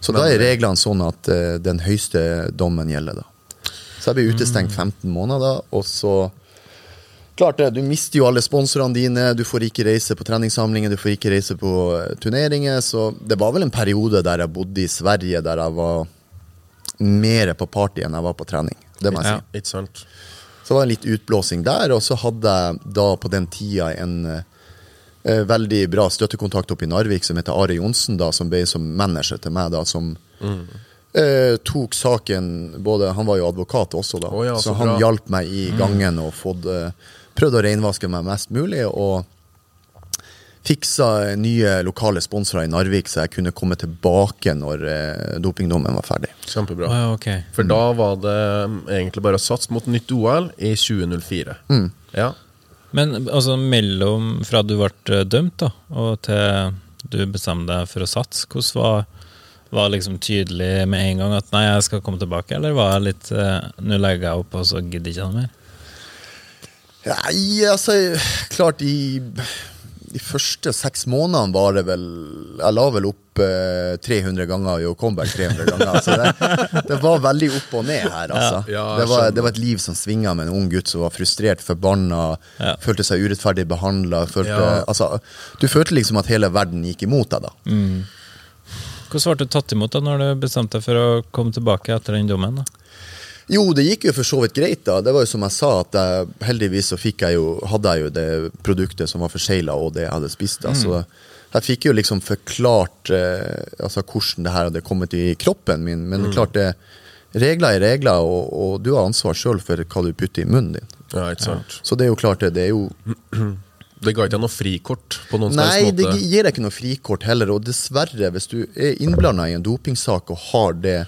Så da er reglene sånn at eh, den høyeste dommen gjelder, da. Så jeg ble utestengt 15 måneder, og så Klart det, Du mister jo alle sponsorene dine, du får ikke reise på treningssamlinger, du får ikke reise på eh, turneringer. Så det var vel en periode der jeg bodde i Sverige, der jeg var mer på party enn jeg var på trening. Det må jeg si. Ja. Så det var en litt utblåsing der, og så hadde jeg da på den tida en eh, veldig bra støttekontakt oppe i Narvik som heter Are Johnsen, da, som ble som manager til meg, da, som eh, tok saken både Han var jo advokat også, da, oh, ja, så så han hjalp meg i gangen og fått, eh, prøvde å renvaske meg mest mulig. og Fiksa nye lokale sponsorer i Narvik, så jeg kunne komme tilbake når eh, dopingdommen var ferdig. Kjempebra. Ah, okay. ok. For da var det mm, egentlig bare å satse mot nytt OL i 2004. Ja. Men altså mellom fra du ble eh, dømt da, og til du bestemte deg for å satse, hvordan var var liksom tydelig med en gang at nei, jeg skal komme tilbake, eller var jeg litt eh, Nå legger jeg opp, og så gidder jeg ikke noe mer? Nei, altså Klart, i de første seks månedene var det vel Jeg la vel opp eh, 300 ganger i comeback 300 ganger. Så det, det var veldig opp og ned her, altså. Ja, ja, det, var, det var et liv som svinga med en ung gutt som var frustrert, forbanna, Ja. følte seg urettferdig behandla. Altså, du følte liksom at hele verden gikk imot deg, da. Hvordan ble du tatt imot da når du bestemte deg for å komme tilbake etter den dommen? da? Jo, det gikk jo for så vidt greit. da. Det var jo som jeg sa, at jeg, heldigvis så jeg jo, hadde jeg jo det produktet som var forsegla, og det jeg hadde spist. da. Så jeg fikk jo liksom forklart eh, altså hvordan det her hadde kommet i kroppen min. Men klart det, regler er regler, og, og du har ansvar sjøl for hva du putter i munnen din. ja, ikke sant. Så det er jo klart det. Det er jo Det ga ikke noe frikort på noen Nei, måte. det gir deg ikke noe frikort heller. Og dessverre, hvis du er innblanda i en dopingsak og har det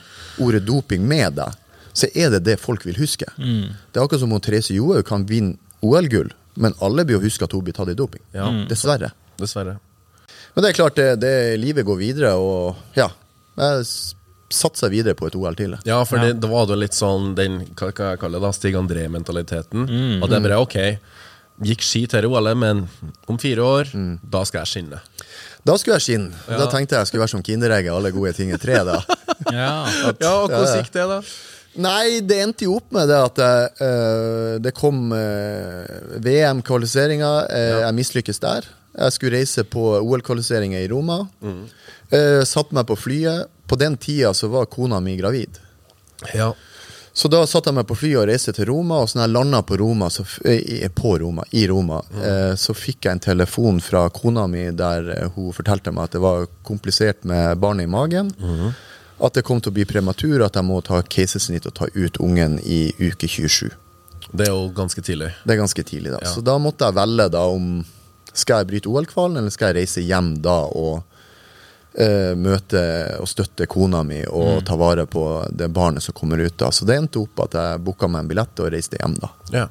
ordet doping med deg, så er det det folk vil huske. Det er akkurat som om Therese Johaug kan vinne OL-gull, men alle blir å huske at hun blir tatt i doping. Ja. Dessverre. Dessverre. Men det er klart, det, det, livet går videre, og ja. Jeg satser videre på et OL til. Ja, for det, da var det litt sånn den hva hva jeg kaller det da, Stig André-mentaliteten. Og det er bare ok, gikk ski til OL, men om fire år, da skal jeg skinne. Da skulle jeg skinne. Da tenkte jeg jeg skulle være som Kinderegget, alle gode ting er tre. da. Ja, Ja, og hvordan Ja, ja. gikk det, da? Nei, det endte jo opp med det at jeg, eh, det kom uh, VM-kvalifiseringer. eh, Jeg mislykkes der. Jeg skulle reise på OL-kvalifiseringa i Roma. Uh, satte meg på flyet. På den tida så var kona mi gravid. Ja. Så da satte jeg meg på flyet og reiste til Roma, og så når jeg landa på Roma, så, f- eh, i- på Roma, i Roma, eh, så fikk jeg en telefon fra kona mi der eh, hun fortalte meg at det var komplisert med barnet i magen. At det kom til å bli prematur, at jeg må ta keisersnitt og ta ut ungen i uke 27. Det er jo ganske tidlig. Det er ganske tidlig, da. Ja. Så da måtte jeg velge da om skal jeg bryte OL-kvalen, eller skal jeg reise hjem da og eh, møte og støtte kona mi og ta vare på det barnet som kommer ut da. Så det endte opp at jeg booka meg en billett og reiste hjem da. Ja.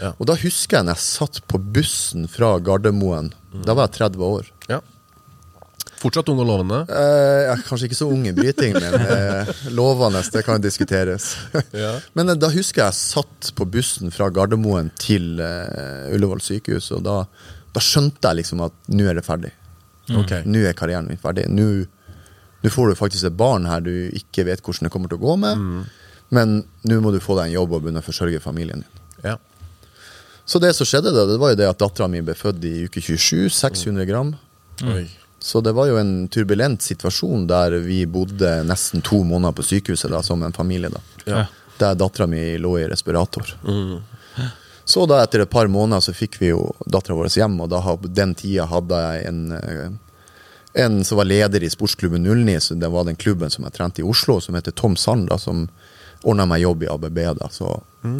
Ja. Og da husker jeg når jeg satt på bussen fra Gardermoen. Da var jeg 30 år. Ja. Fortsatt ung og lovende. Eh, er kanskje ikke så ung i bryting, men eh, lovende, det kan diskuteres. Ja. Men eh, da husker jeg jeg satt på bussen fra Gardermoen til eh, Ullevål sykehus, og da, da skjønte jeg liksom at nå er det ferdig. Okay. Nå er karrieren min ferdig. Nå, nå får du faktisk et barn her du ikke vet hvordan det kommer til å gå med, men nå må du få deg en jobb og begynne å forsørge familien din. Ja. Så det som skjedde da, det var jo det at dattera mi ble født i uke 27, 600 gram. Oi. Så det var jo en turbulent situasjon der vi bodde nesten to måneder på sykehuset da, som en familie. da. Ja. Der dattera mi lå i respirator. Så da etter et par måneder så fikk vi jo dattera vår hjem, og da, på den tida hadde jeg en, eh, en som var leder i sportsklubben 09, så det var den klubben som jeg trente i Oslo, som heter Tom Sand, da, som ordna meg jobb i ABB. da, Så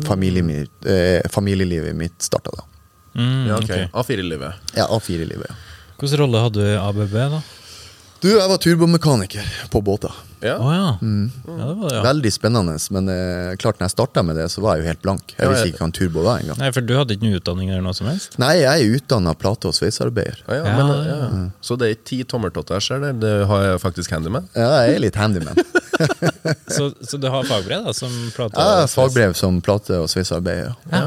familielivet, eh, familielivet mitt starta da. Mm, ja, ok. ok. A4-livet. Ja, A4-livet. ja. Hvilken rolle hadde du i ABB, da? Du, jeg var turbomekaniker på båter. Ja. Oh, ja. ja. Det var det, ja. Veldig spennende, men eh, klart når jeg starta med det, så var jeg jo helt blank. Jeg visste ikke hva en turbo var engang. Nei, for du hadde ikke noe utdanning eller noe som helst? Nei, jeg er utdanna plate- og sveisearbeider. Ja, ja, Ja, men, ja. ja. Så det er ti tommeltotter jeg ser der. Det har jeg faktisk handyman? Ja, jeg er litt handyman. Så, så du har fagbrev da, som plate? og Jeg har fagbrev som plate- og sveisearbeider. ja.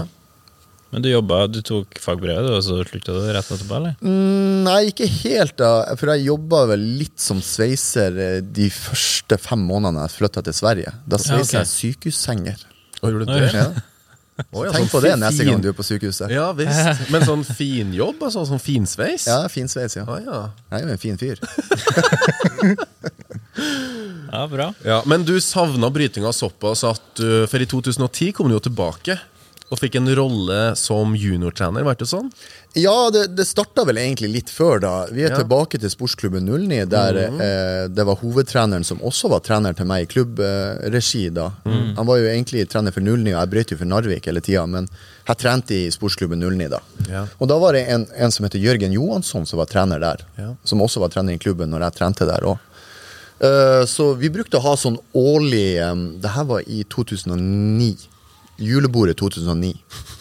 Ja. Men du jobba, du tok fagbrevet, og så slutta du rett etterpå, eller? Mm, nei, ikke helt, da. For jeg jobba vel litt som sveiser eh, de første fem månedene jeg flytta til Sverige. Da sveisa okay. jeg sykehussenger. Og gjorde du det? Ja. Oh, ja, Tenk sånn på det fin- neste gang du er på sykehuset. Ja visst. Men sånn finjobb? Altså, sånn finsveis? Ja, fin sveis, ja. Ah, ja. Jeg er jo en fin fyr. Ja, bra. ja. Men du savna brytinga såpass at du For i 2010 kom du jo tilbake og fikk en rolle som juniortrener, var det sånn? Ja, det, det starta vel egentlig litt før da. Vi er Ja. tilbake til sportsklubben 09, der eh, det var hovedtreneren som også var trener til meg i klubbregi da. Han var jo egentlig trener for 09, og jeg brøt jo for Narvik hele tida, men jeg trente i sportsklubben 09 da. Ja. Og da var det en, en som heter Jørgen Johansson som var trener der, Ja. som også var trener i klubben når jeg trente der òg. så vi brukte å ha sånn årlig um, Det her var i 2009. Julebordet 2009.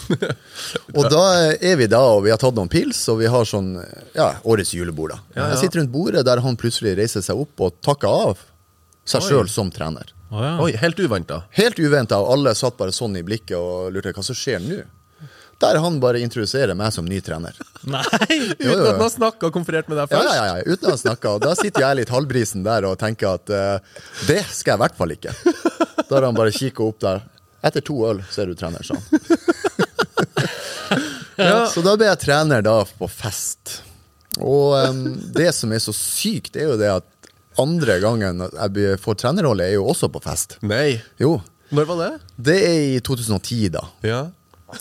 Og da er vi da, og vi har tatt noen pils, og vi har sånn ja, årets julebord. da. Ja, ja. Jeg sitter rundt bordet der han plutselig reiser seg opp og takker av seg sjøl som trener. Oh, ja. Oi, Helt uventa. Helt uventa, og alle satt bare sånn i blikket og lurte hva som skjer nå. Der han bare introduserer meg som ny trener. Nei! Uten at han har snakka og konferert med deg først? ja, ja, ja, uten å han snakka. Og da sitter jeg litt halvbrisen der og tenker at uh, det skal jeg i hvert fall ikke. Da har han bare kikka opp der. Etter to øl så er du trener, han. Ja. Så da ble jeg trener da på fest. Og um, det som er så sykt, er jo det at andre gangen jeg får trenerrolle, er jo også på fest. Nei. Jo. Når var det? Det er i 2010, da. Ja.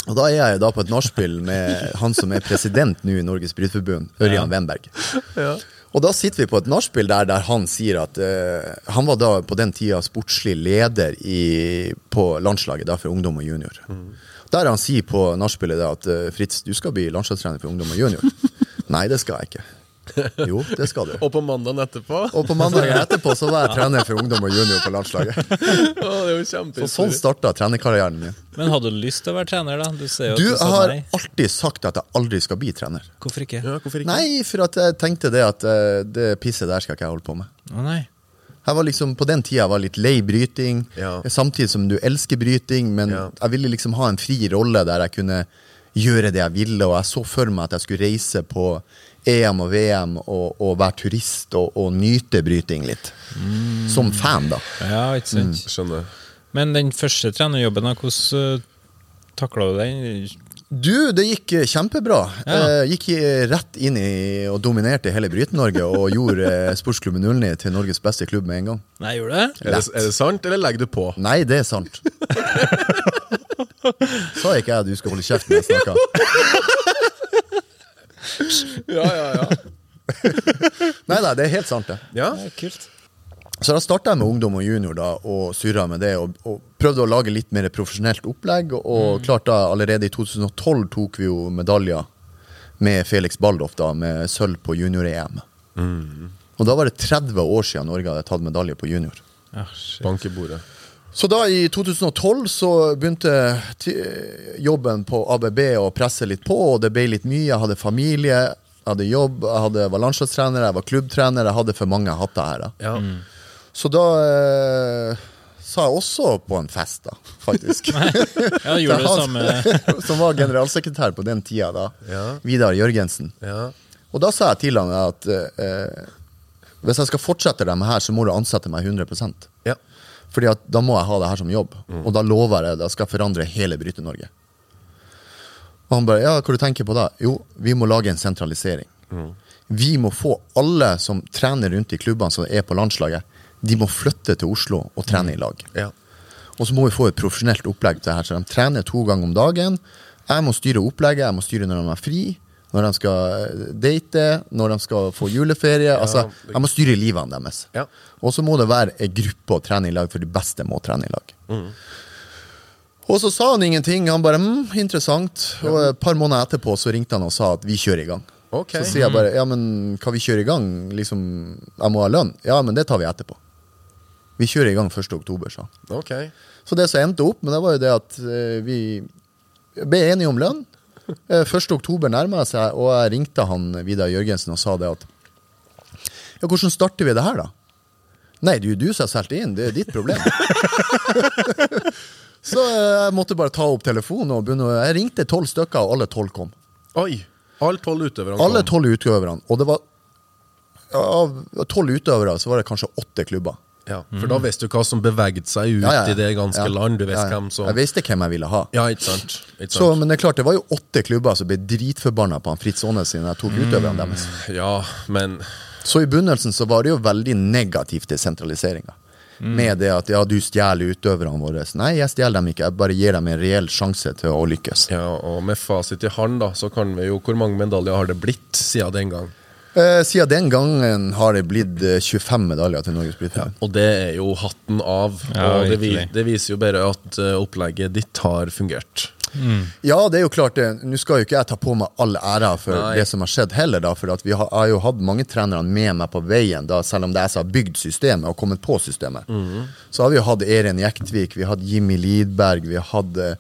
Og da er jeg da på et nachspiel med han som er president nå i Norges Brytforbund, Ørjan Wemberg. Ja. Og da sitter vi på et nachspiel der, der han sier at uh, Han var da på den tida sportslig leder i, på landslaget da for ungdom og junior. Der han sier på nachspielet at uh, Fritz, du skal bli landslagstrener for ungdom og junior. Nei, det skal jeg ikke. Jo, det skal du. Og på mandagen etterpå? Og på mandagen etterpå så var jeg trener for ungdom og junior på landslaget. Å, det er jo Så sånn starta trenerkarrieren min. Men hadde du lyst til å være trener, da? Du ser jo Du du sa har nei. alltid sagt at jeg aldri skal bli trener. Hvorfor ikke? Ja, hvorfor ikke? Nei, for at jeg tenkte det at eh, det pisset der skal ikke jeg holde på med. Å nei. Jeg var liksom, På den tida jeg var litt lei bryting, Ja. samtidig som du elsker bryting, men Ja. jeg ville liksom ha en fri rolle der jeg kunne gjøre det jeg ville, og jeg så for meg at jeg skulle reise på EM og VM og, og være turist og, og nyte bryting litt. Som fan, da. Ja, ikke sant. Skjønner. Men den første trenerjobben, hvordan uh, takla du den? Du, det gikk eh, kjempebra. Ja. Eh, gikk eh, rett inn i og dominerte hele Bryte-Norge og gjorde eh, Sportsklubben 09 til Norges beste klubb med en gang. Nei, gjorde det? Er det, er det sant, eller legger du på? Nei, det er sant. Sa ikke jeg at du skal holde kjeft når jeg snakker? Ja, ja, ja. Nei, nei, det er helt sant, det. ja. Ja, kult. Så da starta jeg med ungdom og junior da, og surra med det. Og, og prøvde å lage litt mer profesjonelt opplegg. Og klart da, allerede i 2012 tok vi jo medaljer med Felix Baldoff da, med sølv på junior-EM. Og da var det 30 år siden Norge hadde tatt medalje på junior. Ah, shit. Så da i 2012 så begynte jobben på ABB å presse litt på, og det ble litt mye. Jeg hadde familie, jeg hadde jobb, jeg hadde, var landslagstrener, jeg var klubbtrener. Jeg hadde for mange hatter her. da. Ja. Så da eh, sa jeg også på en fest, da, faktisk. Ja, gjorde det samme som var generalsekretær på den tida, da. Ja. Vidar Jørgensen. ja. Og da sa jeg til han at eh, hvis jeg skal fortsette dem her, så må du ansette meg 100 ja. Fordi at da må jeg ha det her som jobb. Og da lover jeg det skal jeg forandre hele Bryte-Norge. Og han bare Ja, hva du tenker på da? Jo, vi må lage en sentralisering. Vi må få alle som trener rundt i klubbene som er på landslaget, de må flytte til Oslo og trene i lag. ja. Og så må vi få et profesjonelt opplegg til det her, så de trener to ganger om dagen. Jeg må styre opplegget, jeg må styre når de er fri, når de skal eh, date, når de skal få juleferie. altså, De må styre livene deres. Ja. Og så må det være ei gruppe å trene i lag, for de beste må trene i lag. Og så sa han ingenting. Han bare mm, interessant. Og et par måneder etterpå så ringte han og sa at vi kjører i gang. Okay. Så sier jeg bare ja, men kan vi kjøre i gang? Liksom, jeg må ha lønn. Ja, men det tar vi etterpå. Vi kjører i gang 1. oktober, sa han. Okay. Så det som endte opp med, det var jo det at eh, vi ble enige om lønn. Eh, 1. oktober nærma seg, og jeg ringte han Vidar Jørgensen og sa det at Ja, hvordan starter vi det her, da? Nei, det er jo du som har solgt inn, det er ditt problem. så eh, jeg måtte bare ta opp telefonen og begynne Jeg ringte tolv stykker, og alle tolv kom. Oi. Alle tolv utøverne Alle kom. tolv utøverne. Og det var Av tolv utøvere så var det kanskje åtte klubber. Ja, For da visste du hva som beveget seg ut Ja, ja, i det ganske land. Du visste hvem som Jeg visste hvem jeg ville ha. Ja, ikke sant? Ikke Så, men det er klart, det var jo åtte klubber som ble dritforbanna på han Fritz Aanes siden jeg tok utøverne deres. Ja, men Så i begynnelsen så var det jo veldig negativt til sentraliseringa. Med det at ja, du stjeler utøverne våre. Nei, jeg stjeler dem ikke, jeg bare gir dem en reell sjanse til å lykkes. ja, og med fasit i hånd, da, så kan vi jo Hvor mange medaljer har det blitt siden den gang? Eh, siden den gangen har det blitt eh, 25 medaljer til Norges Bryterforbund. Og det er jo hatten av. Ja, og det, vi, det viser jo bare at eh, opplegget ditt har fungert. Ja, det er jo klart det. Nå skal jo ikke jeg ta på meg all æra for Nei. det som har skjedd heller, da, for at vi har, har jo hatt mange trenere med meg på veien, da, selv om det er jeg som har bygd systemet og kommet på systemet. Så har vi jo hatt Eren Jektvik, vi har hatt Jimmy Lidberg, vi har hatt eh,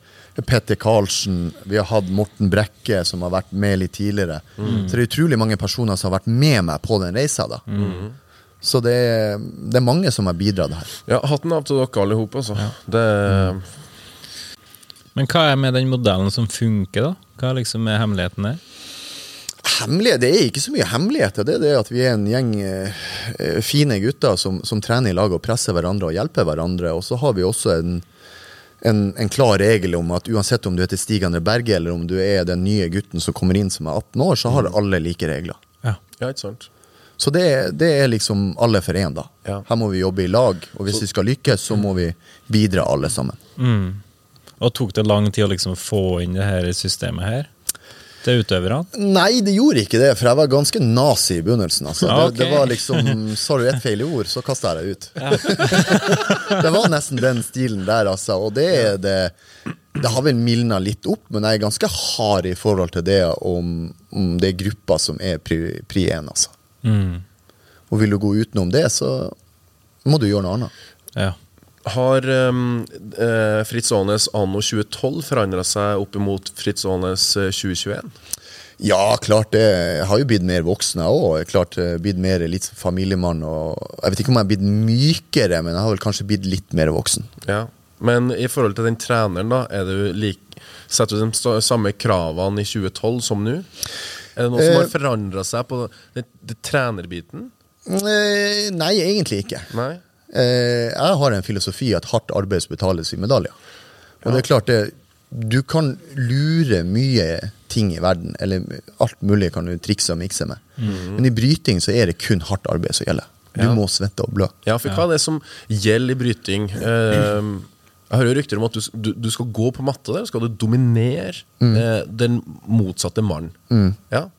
Petter Karlsen, vi har hatt Morten Brekke, som har vært med litt tidligere. Så det er utrolig mange personer som har vært med meg på den reisa. da. Så det er, det er mange som har bidratt her. Ja, Hatten av til dere alle sammen. Altså. altså. Det, Men hva er med den modellen som funker, da? Hva liksom er hemmeligheten der? Hemmelighet, Det er ikke så mye hemmeligheter. Det er det at vi er en gjeng eh, eh, fine gutter som, som trener i lag og presser hverandre og hjelper hverandre. Og så har vi også en, en, en klar regel om at uansett om du heter Stig André Berge eller om du er den nye gutten som kommer inn som er 18 år, så har alle like regler. Ja. ja, ikke sant? Så det, det er liksom alle for én, da. Ja. Her må vi jobbe i lag, og hvis vi skal lykkes, så må vi bidra alle sammen. Og tok det lang tid å liksom få inn det her systemet her til utøverne? Nei, det gjorde ikke det, for jeg var ganske nazi i begynnelsen. Altså. Ja, Det, det var liksom Sorry, ett feil ord, så kasta jeg deg ut. det var nesten den stilen der, altså. Og det er det Det har vel mildna litt opp, men jeg er ganske hard i forhold til det om, om det er gruppa som er pri, pri én, altså. Og vil du gå utenom det, så må du gjøre noe annet. Ja. Har um, eh, Fritz Aanes anno 2012 forandra seg opp imot Fritz Aanes eh, 2021? Ja, klart det. Jeg har jo blitt mer voksen, jeg òg. Klart eh, blitt mer litt familiemann. Og jeg vet ikke om jeg har blitt mykere, men jeg har vel kanskje blitt litt mer voksen. Ja. Men i forhold til den treneren, da, er du lik, setter du de samme kravene i 2012 som nå? Er det noe som Eh. har forandra seg på den, det trenerbiten? Eh, Nei, egentlig ikke. Nei? Eh, Jeg har en filosofi at hardt arbeid betales i medaljer. Og det er klart det, Du kan lure mye ting i verden, eller alt mulig kan du trikse og mikse med. Men i bryting så er det kun hardt arbeid som gjelder. Du Ja. må svette og blø. Ja, for hva er det som gjelder i bryting? Eh, jeg hører rykter om at du, du, skal gå på matta der, skal du dominere eh, den motsatte mannen. Ja.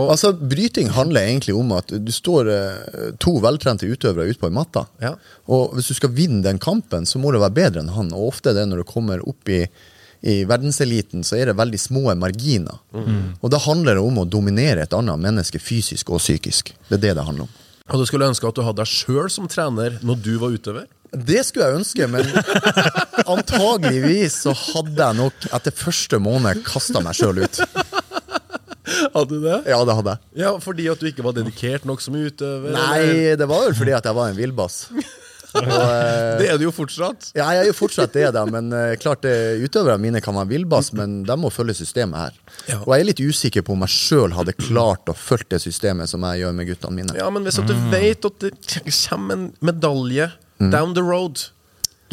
Og, Altså, Bryting handler egentlig om at du står eh, to veltrente utøvere ute på en matta. Ja. Og hvis du skal vinne den kampen, så må du være bedre enn han. Og ofte er det når du kommer opp i, i verdenseliten, så er det veldig små marginer. Og da handler det om å dominere et annet menneske fysisk og psykisk. Det er det det handler om. og du skulle ønske at du hadde deg sjøl som trener når du var utøver? Det skulle jeg ønske, men antageligvis så hadde jeg nok etter første måned kasta meg sjøl ut. Hadde du det? Ja, det hadde jeg. Ja, Fordi at du ikke var dedikert nok som utøver? eller? Nei, det var vel fordi at jeg var en villbass. Og, eh, Det er du jo fortsatt. Ja, jeg er jo fortsatt det, da, men eh, klart eh, utøverne mine kan være villbass, men de må følge systemet her. Ja. Og jeg er litt usikker på om jeg sjøl hadde klart å følge det systemet som jeg gjør med guttene mine. Ja, men hvis at du vet at det kommer en medalje down the road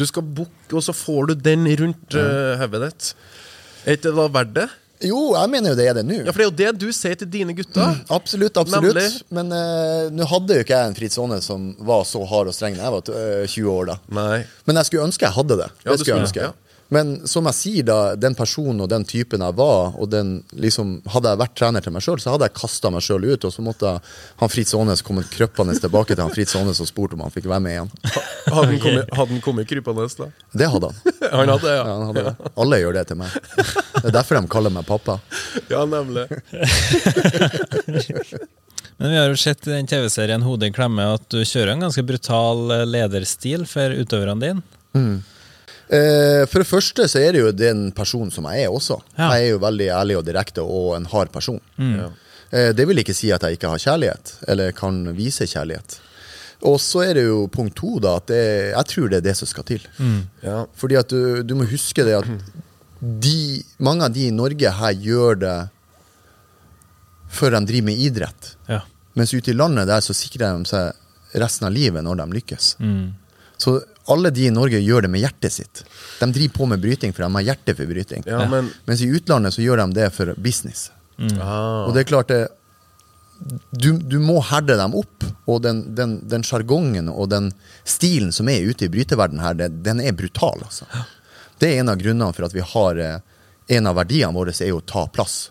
Du skal booke, og så får du den rundt uh, ditt. Er ikke det da verdt det? Jo, jeg mener jo det er det nå. Ja, for det er jo det du sier til dine gutter. Absolutt, absolutt. Nemlig. Men uh, nå hadde jo ikke jeg en Fritz Aane som var så hard og streng da jeg var eh, 20 år. da. Nei. Men jeg skulle ønske jeg hadde det. Ja, det du skulle jeg ønske. Men som jeg sier, da, den personen og den typen jeg var, og den liksom, hadde jeg vært trener til meg sjøl, så hadde jeg kasta meg sjøl ut, og så måtte han Fritz Aanes komme krøpende tilbake til han Fritz Aanes og spurt om han fikk være med igjen. Hadde han kommet, hadde han kommet krypende, da? Det hadde han. Han hadde, Ja, ja. han hadde det. Alle gjør det til meg. Det er derfor de kaller meg pappa. Ja, nemlig. Men vi har jo sett i den TV-serien Hodet i klemme at du kjører en ganske brutal eh, lederstil for utøverne dine. Eh, for det første så er det jo den personen som jeg er også. Ja. Jeg er jo veldig ærlig og direkte og en hard person. Ja. Eh, det vil ikke si at jeg ikke har kjærlighet, eller kan vise kjærlighet. Og så er det jo punkt to, da, at det, jeg tror det er det som skal til. Ja. Fordi at du, du må huske det at de, mange av de i Norge her gjør det før de driver med idrett. Ja. Mens ute i landet der så sikrer de seg resten av livet når de lykkes. Mm. Så alle de i Norge gjør det med hjertet sitt. De driver på med bryting for de har hjerte for bryting. Ja, men Mens i utlandet så gjør de det for business. ah, Og det er klart det du, du må herde dem opp, og den, den, den sjargongen og den stilen som er ute i bryteverdenen her, det, den er brutal, altså. Det er en av grunnene for at vi har eh, En av verdiene våre er jo å ta plass.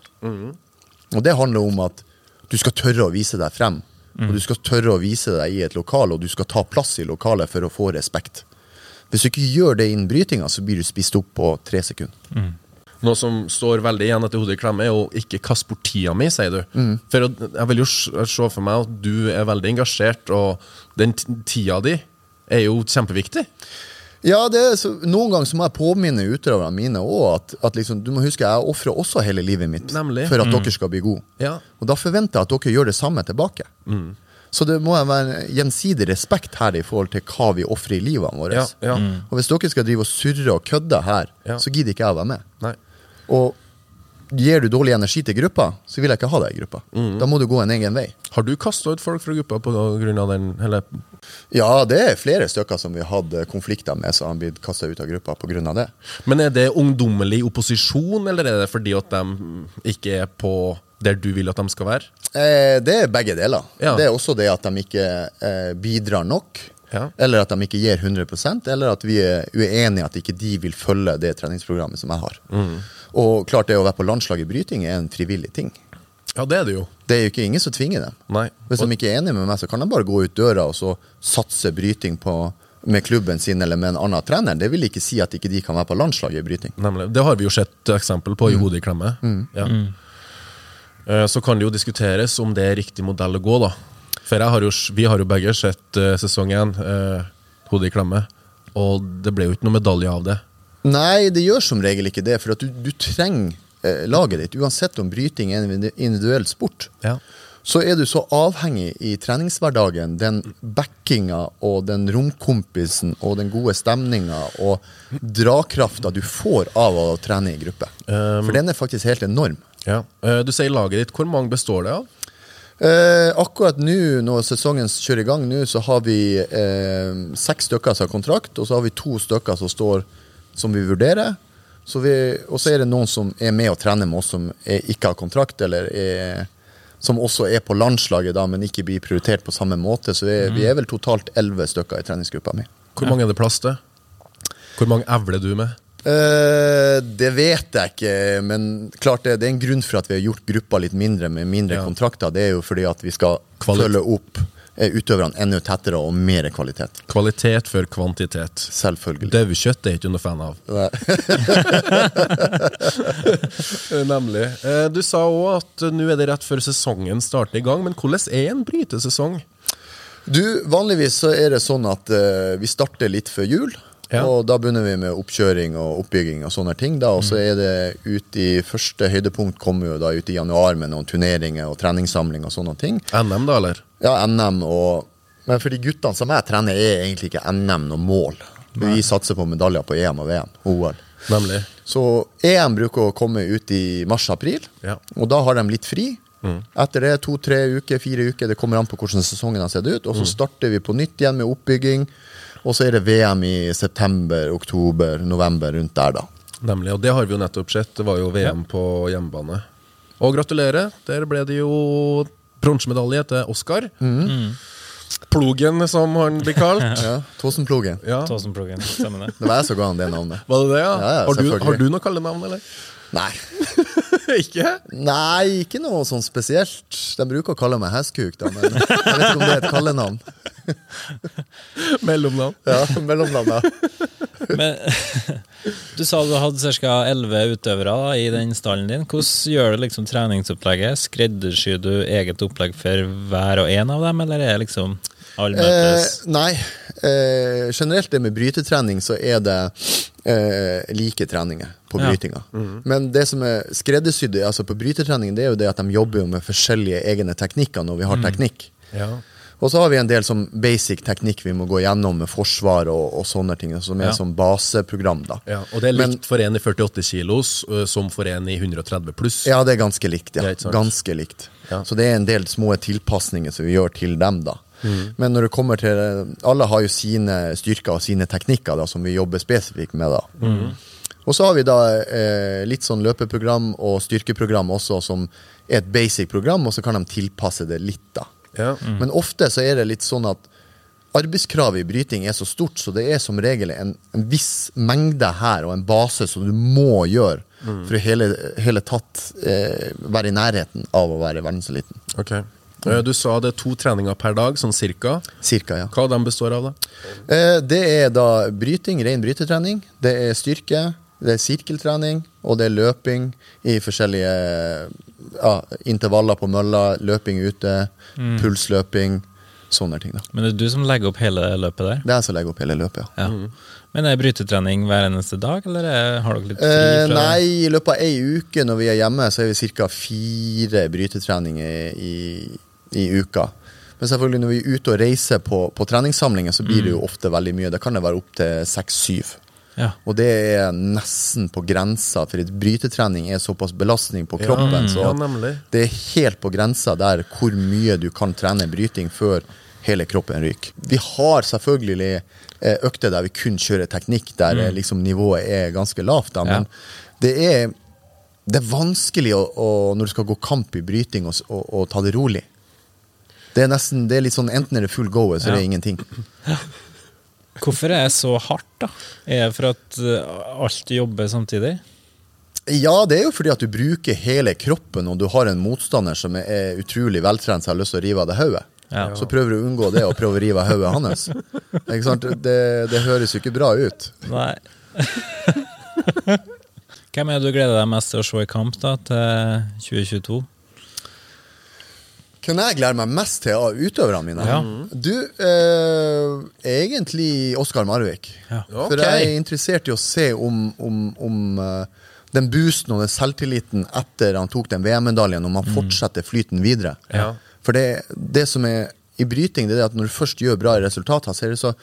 Og det handler om at du skal tørre å vise deg frem. Og du skal tørre å vise deg i et lokal, og du skal ta plass i lokalet for å få respekt. Hvis du ikke gjør det innen brytinga, så blir du spist opp på tre sekunder. Noe som står veldig igjen etter hodet i klemme, er å ikke kaste bort tida mi, sier du. For jeg vil jo se for meg at du er veldig engasjert, og den tida di er jo kjempeviktig. Ja, det er så, Noen ganger så må jeg påminne utøverne mine også at, at liksom, du må huske jeg ofrer også hele livet mitt Nemlig. for at dere skal bli gode. Ja. Og da forventer jeg at dere gjør det samme tilbake. Så det må være gjensidig respekt her i forhold til hva vi ofrer i livet vårt. Ja, ja. Og hvis dere skal drive og surre og kødde her, Ja. så gidder ikke jeg å være med. Nei. Og gir du dårlig energi til gruppa, så vil jeg ikke ha deg i gruppa. Da må du gå en egen vei. Har du kasta ut folk fra gruppa av den Eller Ja, det er flere stykker som vi har hatt konflikter med, som har blitt kasta ut av gruppa pga. det. Men er det ungdommelig opposisjon, eller er det fordi at de ikke er på der du vil at de skal være? Eh, det er begge deler. Ja. Det er også det at de ikke eh, bidrar nok. Ja. Eller at de ikke gir 100% eller at vi er uenige at ikke de vil følge det treningsprogrammet som jeg har. Mm. Og klart det å være på landslag i bryting er en frivillig ting. Ja, det er det jo. Det er jo ikke ingen som tvinger dem. Nei. Hvis de ikke er enige med meg, så kan de bare gå ut døra og så satse bryting på, med klubben sin eller med en annen trener. Det vil ikke si at ikke de kan være på landslaget i bryting. Nemlig. Det har vi jo sett eksempel på i hodet i klemme. Ja. Eh, Så kan det jo diskuteres om det er riktig modell å gå, da. For jeg har jo, vi har jo begge sett uh, sesong én, uh, hodet i klemme, og det ble jo ikke noe medalje av det. Nei, det gjør som regel ikke det, for at du, du trenger eh, laget ditt. Uansett om bryting er en individuell sport. Ja. så er du så avhengig i treningshverdagen, den backinga og den romkompisen og den gode stemninga og drakrafta du får av å trene i gruppe. For den er faktisk helt enorm. Ja. Eh, Du sier laget ditt. Hvor mange består det av? Eh, akkurat nå, når sesongen kjører i gang, nå, så har vi eh, seks stykker som har kontrakt, og så har vi to stykker som står som vi vurderer. Så vi, og så er det noen som er med og trener med oss som er, ikke har kontrakt, eller er, som også er på landslaget, da, men ikke blir prioritert på samme måte. Så vi, vi er vel totalt elleve stykker i treningsgruppa mi. Hvor mange er det plass til? Hvor mange evler du med? Eh, det vet jeg ikke, men klart det, det er en grunn for at vi har gjort gruppa litt mindre med mindre Ja. kontrakter. Det er jo fordi at vi skal Kvalit følge opp eh, utøverne enda tettere og mer kvalitet. Kvalitet før kvantitet. Selvfølgelig. Daukjøtt er ikke noe fan av. Nei. Eh, Nemlig. Du sa òg at nå er det rett før sesongen starter i gang, men hvordan er en brytesesong? Du, Vanligvis så er det sånn at uh, vi starter litt før jul. Ja. Og da begynner vi med oppkjøring og oppbygging og sånne ting. da, Og så er det ut i første høydepunkt kommer jo da ut i januar med noen turneringer og treningssamling og sånne ting. NM, da, eller? Ja, NM og Men for de guttene som jeg trener, er egentlig ikke NM noe mål. Vi satser på medaljer på EM og VM. OL. Nemlig. Så EM bruker å komme ut i mars-april, Ja. og da har de litt fri. Etter det to-tre uker, fire uker, det kommer an på hvordan sesongen har sett ut. Og så starter vi på nytt igjen med oppbygging, og så er det VM i september, oktober, november, rundt der, da. Nemlig, og det har vi jo nettopp sett. Det var jo VM på hjemmebane. Og gratulerer, der ble det jo bronsemedalje til Oskar. Plogen, som han blir kalt. Ja, Tåsenplogen. Ja. Tåsenplogen, det? Det var jeg som ga han det navnet. Var det det, ja? Ja, ja, har, du, har du noe kallenavn, eller? Nei. ikke? Nei, ikke noe sånn spesielt. De bruker å kalle meg hestkuk, da, men jeg vet ikke om det er et kallenavn. Mellomnavn? Ja, mellomnavn, ja. Men Du sa du hadde ca. 11 utøvere da, i den stallen din. Hvordan gjør du liksom treningsopplegget? Skreddersyr du eget opplegg for hver og en av dem, eller er det liksom Eh, nei. Eh, generelt det med brytetrening, så er det eh, like treninger på Ja. brytinga. Men det som er skreddersydd altså på brytetrening, det er jo det at de jobber jo med forskjellige egne teknikker når vi har teknikk. Ja. Og så har vi en del som basic teknikk vi må gå gjennom med forsvar og, og sånne ting, som er Ja. som baseprogram. da. ja. Og det er Men- for en i 48 kilos som for en i 130 pluss. Ja, det er ganske likt. Ja. Ganske likt. Ja. Så det er en del små tilpasninger som vi gjør til dem, da. Men når det kommer til Alle har jo sine styrker og sine teknikker da, som vi jobber spesifikt med. da. Og så har vi da eh, litt sånn løpeprogram og styrkeprogram også, som er et basic program, og så kan de tilpasse det litt, da. Ja. Men ofte så er det litt sånn at arbeidskravet i bryting er så stort, så det er som regel en, en viss mengde her og en base som du må gjøre for å hele, hele tatt eh, være i nærheten av å være verdenseliten. Ok. Eh, Du sa det er to treninger per dag, sånn cirka. Cirka, ja. Hva de består av, da? Eh, det er da bryting, ren brytetrening. Det er styrke, det er sirkeltrening, og det er løping i forskjellige ja, intervaller på mølla, løping ute, pulsløping, sånne ting. da. Men det er du som legger opp hele løpet der? Det er jeg som legger opp hele løpet, ja. Ja. Men er brytetrening hver eneste dag, eller er, har dere litt fri? Eh, fra nei, i løpet av ei uke når vi er hjemme, så er vi ca. fire brytetreninger i, i uka. Men selvfølgelig når vi er ute og reiser på, på treningssamlinger, så blir det jo ofte veldig mye. Det kan det være opptil seks-syv. Ja. Og det er nesten på grensa, for et brytetrening er såpass belastning på kroppen. så Ja, nemlig. det er helt på grensa der hvor mye du kan trene bryting før hele kroppen ryker. Vi har selvfølgelig eh, økter der vi kun kjører teknikk, der mm. liksom nivået er ganske lavt. Da, men det, er, det er vanskelig å, å, når du skal gå kamp i bryting, å, og ta det rolig. Det er nesten, det er litt sånn, Enten er det full go, eller så er det Ja. ingenting. Hvorfor er det så hardt, da? Er det for at eh, alt jobber samtidig? Ja, det er jo fordi at du bruker hele kroppen, og du har en motstander som er utrolig veltrent, som har lyst til å rive av deg hodet. Ja. Så prøver du å unngå det og prøver å rive av hodet hans. Det, det høres jo ikke bra ut. Nei. Hvem er det du gleder deg mest til å se i kamp da, til 2022? Hvem jeg gleder meg mest til av utøverne mine? Ja. Du, eh, egentlig Oskar Marvik. Ja. For okay. jeg er interessert i å se om, om, om uh, den boosten og den selvtilliten etter han tok den VM-medaljen, om han fortsetter flyten videre. Ja. For det, det som er i bryting, det er at når du først gjør bra resultater, så er det så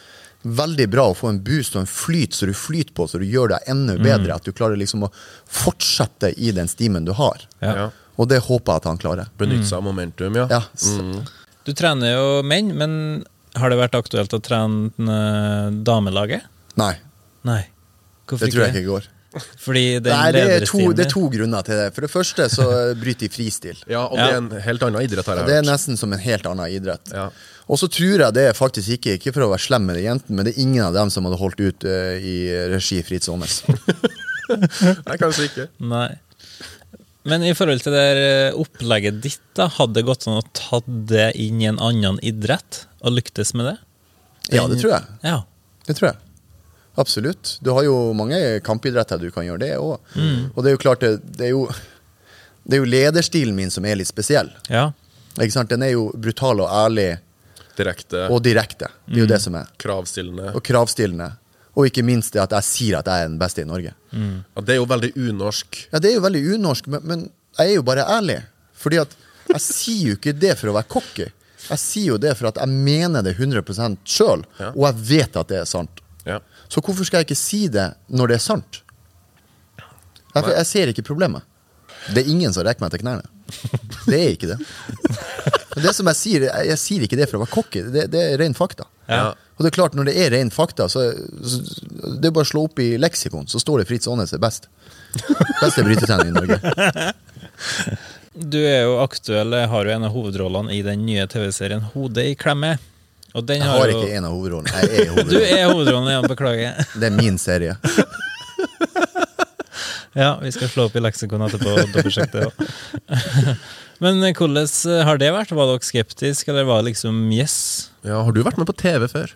veldig bra å få en boost og en flyt så du flyter på, så du gjør deg enda bedre. At du klarer liksom å fortsette i den stimen du har. Ja. Og det håper jeg at han klarer. Benytte seg av momentum, ja. Ja, mm. Du trener jo menn, men har det vært aktuelt å trene eh, damelaget? Nei, Nei. det tror jeg ikke går. Fordi den Nei, det er, to, det er to grunner til det. For det første så bryter de fristil. Ja, og Ja. det er en helt annen idrett, har jeg Det er hørt. nesten som en helt annen idrett. Ja. Og så tror jeg det er faktisk ikke Ikke for å være slem med de jentene, men det er ingen av dem som hadde holdt ut uh, i regi Fritz Aanes. Nei, kanskje ikke. Nei. Men i forhold til det eh, opplegget ditt, da, hadde det gått an å ta det inn i en annen idrett og lyktes med det? Ja, det tror jeg. Ja. Det tror jeg. Absolutt. Du har jo mange kampidretter du kan gjøre det òg. Og det er jo klart, det, det er jo Det er jo lederstilen min som er litt spesiell. ja. Ikke sant? Den er jo brutal og ærlig Direkte og direkte. Det er jo det som er. kravstillende. Og kravstillende. Og ikke minst det at jeg sier at jeg er den beste i Norge. Ja, det er jo veldig unorsk. Ja, det er jo veldig unorsk, men, men jeg er jo bare ærlig. Fordi at jeg sier jo ikke det for å være cocky. Jeg sier jo det for at jeg mener det 100 sjøl, Ja. og jeg vet at det er sant. Ja. Så hvorfor skal jeg ikke si det når det er sant? Jeg, jeg ser ikke problemet. Det er ingen som rekker meg til knærne. Det er ikke det. Men det som Jeg sier, jeg, jeg sier ikke det for å være cocky, det, det er ren fakta. Ja. Og det er klart, når det er ren fakta, så, så det er bare å slå opp i leksikon, så står det Fritz Aanes er best. Beste brytetrener i Norge. Du er jo aktuell, har jo en av hovedrollene i den nye TV-serien Hodet i klemme. Og den Jeg har har jo ikke en av hovedrollene. Jeg er Du er hovedrollen igjen, beklager. Det er min serie. Ja, vi skal slå opp i leksikon etterpå og dobbeltsjekke det òg. Men hvordan har det vært? Var dere skeptiske, eller var det liksom yes? ja, Har du vært med på TV før?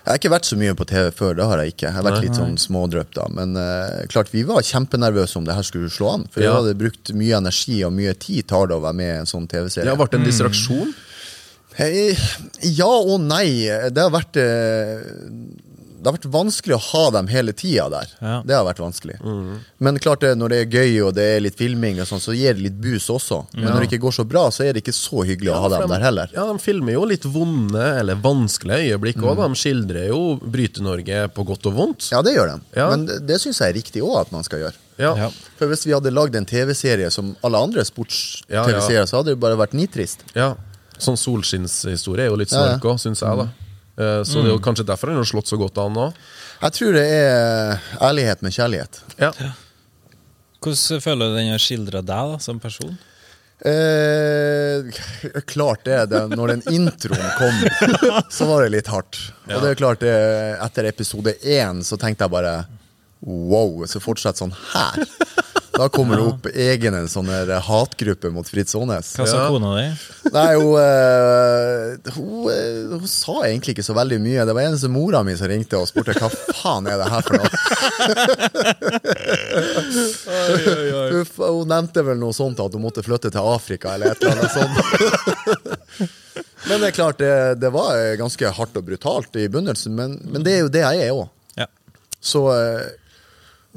Jeg har ikke vært så mye på TV før, det har jeg ikke. Jeg har vært litt sånn smådrøp da. Men uh, klart, vi var kjempenervøse om det her skulle slå an. For Ja. vi hadde brukt mye energi og mye tid tar det å være med i en sånn TV-serie. Det har vært en distraksjon. Hei, ja og nei. Det har vært eh, Det har vært vanskelig å ha dem hele tida der. Ja. Det har vært vanskelig. Men klart det, når det er gøy og det er litt filming, og sånn, så gir det litt bus også. Men når det ikke går så bra, så er det ikke så hyggelig å ha dem de- der heller. Ja, De filmer jo litt vonde eller vanskelige øyeblikk òg. De skildrer jo Bryte-Norge på godt og vondt. Ja, det gjør de. Ja. Men det, det syns jeg er riktig òg at man skal gjøre. Ja. Ja. For hvis vi hadde lagd en TV-serie som alle andre sports-TV-serier, ja. så hadde det bare vært nitrist. Ja. Sånn solskinnshistorie er jo litt Ja, ja. snork òg, syns jeg, da. Eh, Så det er jo kanskje derfor han har slått så godt an nå. Jeg tror det er ærlighet med kjærlighet. Ja. Hvordan føler du den har skildra deg da, som person? Eh, klart det, det. Når den introen kom, så var det litt hardt. Og det er klart det, etter episode én så tenkte jeg bare wow, så fortsett sånn her. Da kommer det opp egen en sånn der hatgruppe mot Fritz Aanes. Hva sa Ja. kona di? Nei, hun, uh, hun, uh, hun sa egentlig ikke så veldig mye. Det var eneste mora mi som ringte og spurte hva faen er det her for noe. Hun, f- hun nevnte vel noe sånt at hun måtte flytte til Afrika eller et eller annet sånt. Men det er klart, det, det var eh, ganske hardt og brutalt i begynnelsen, men, men det er jo det jeg er òg. Ja. Så eh,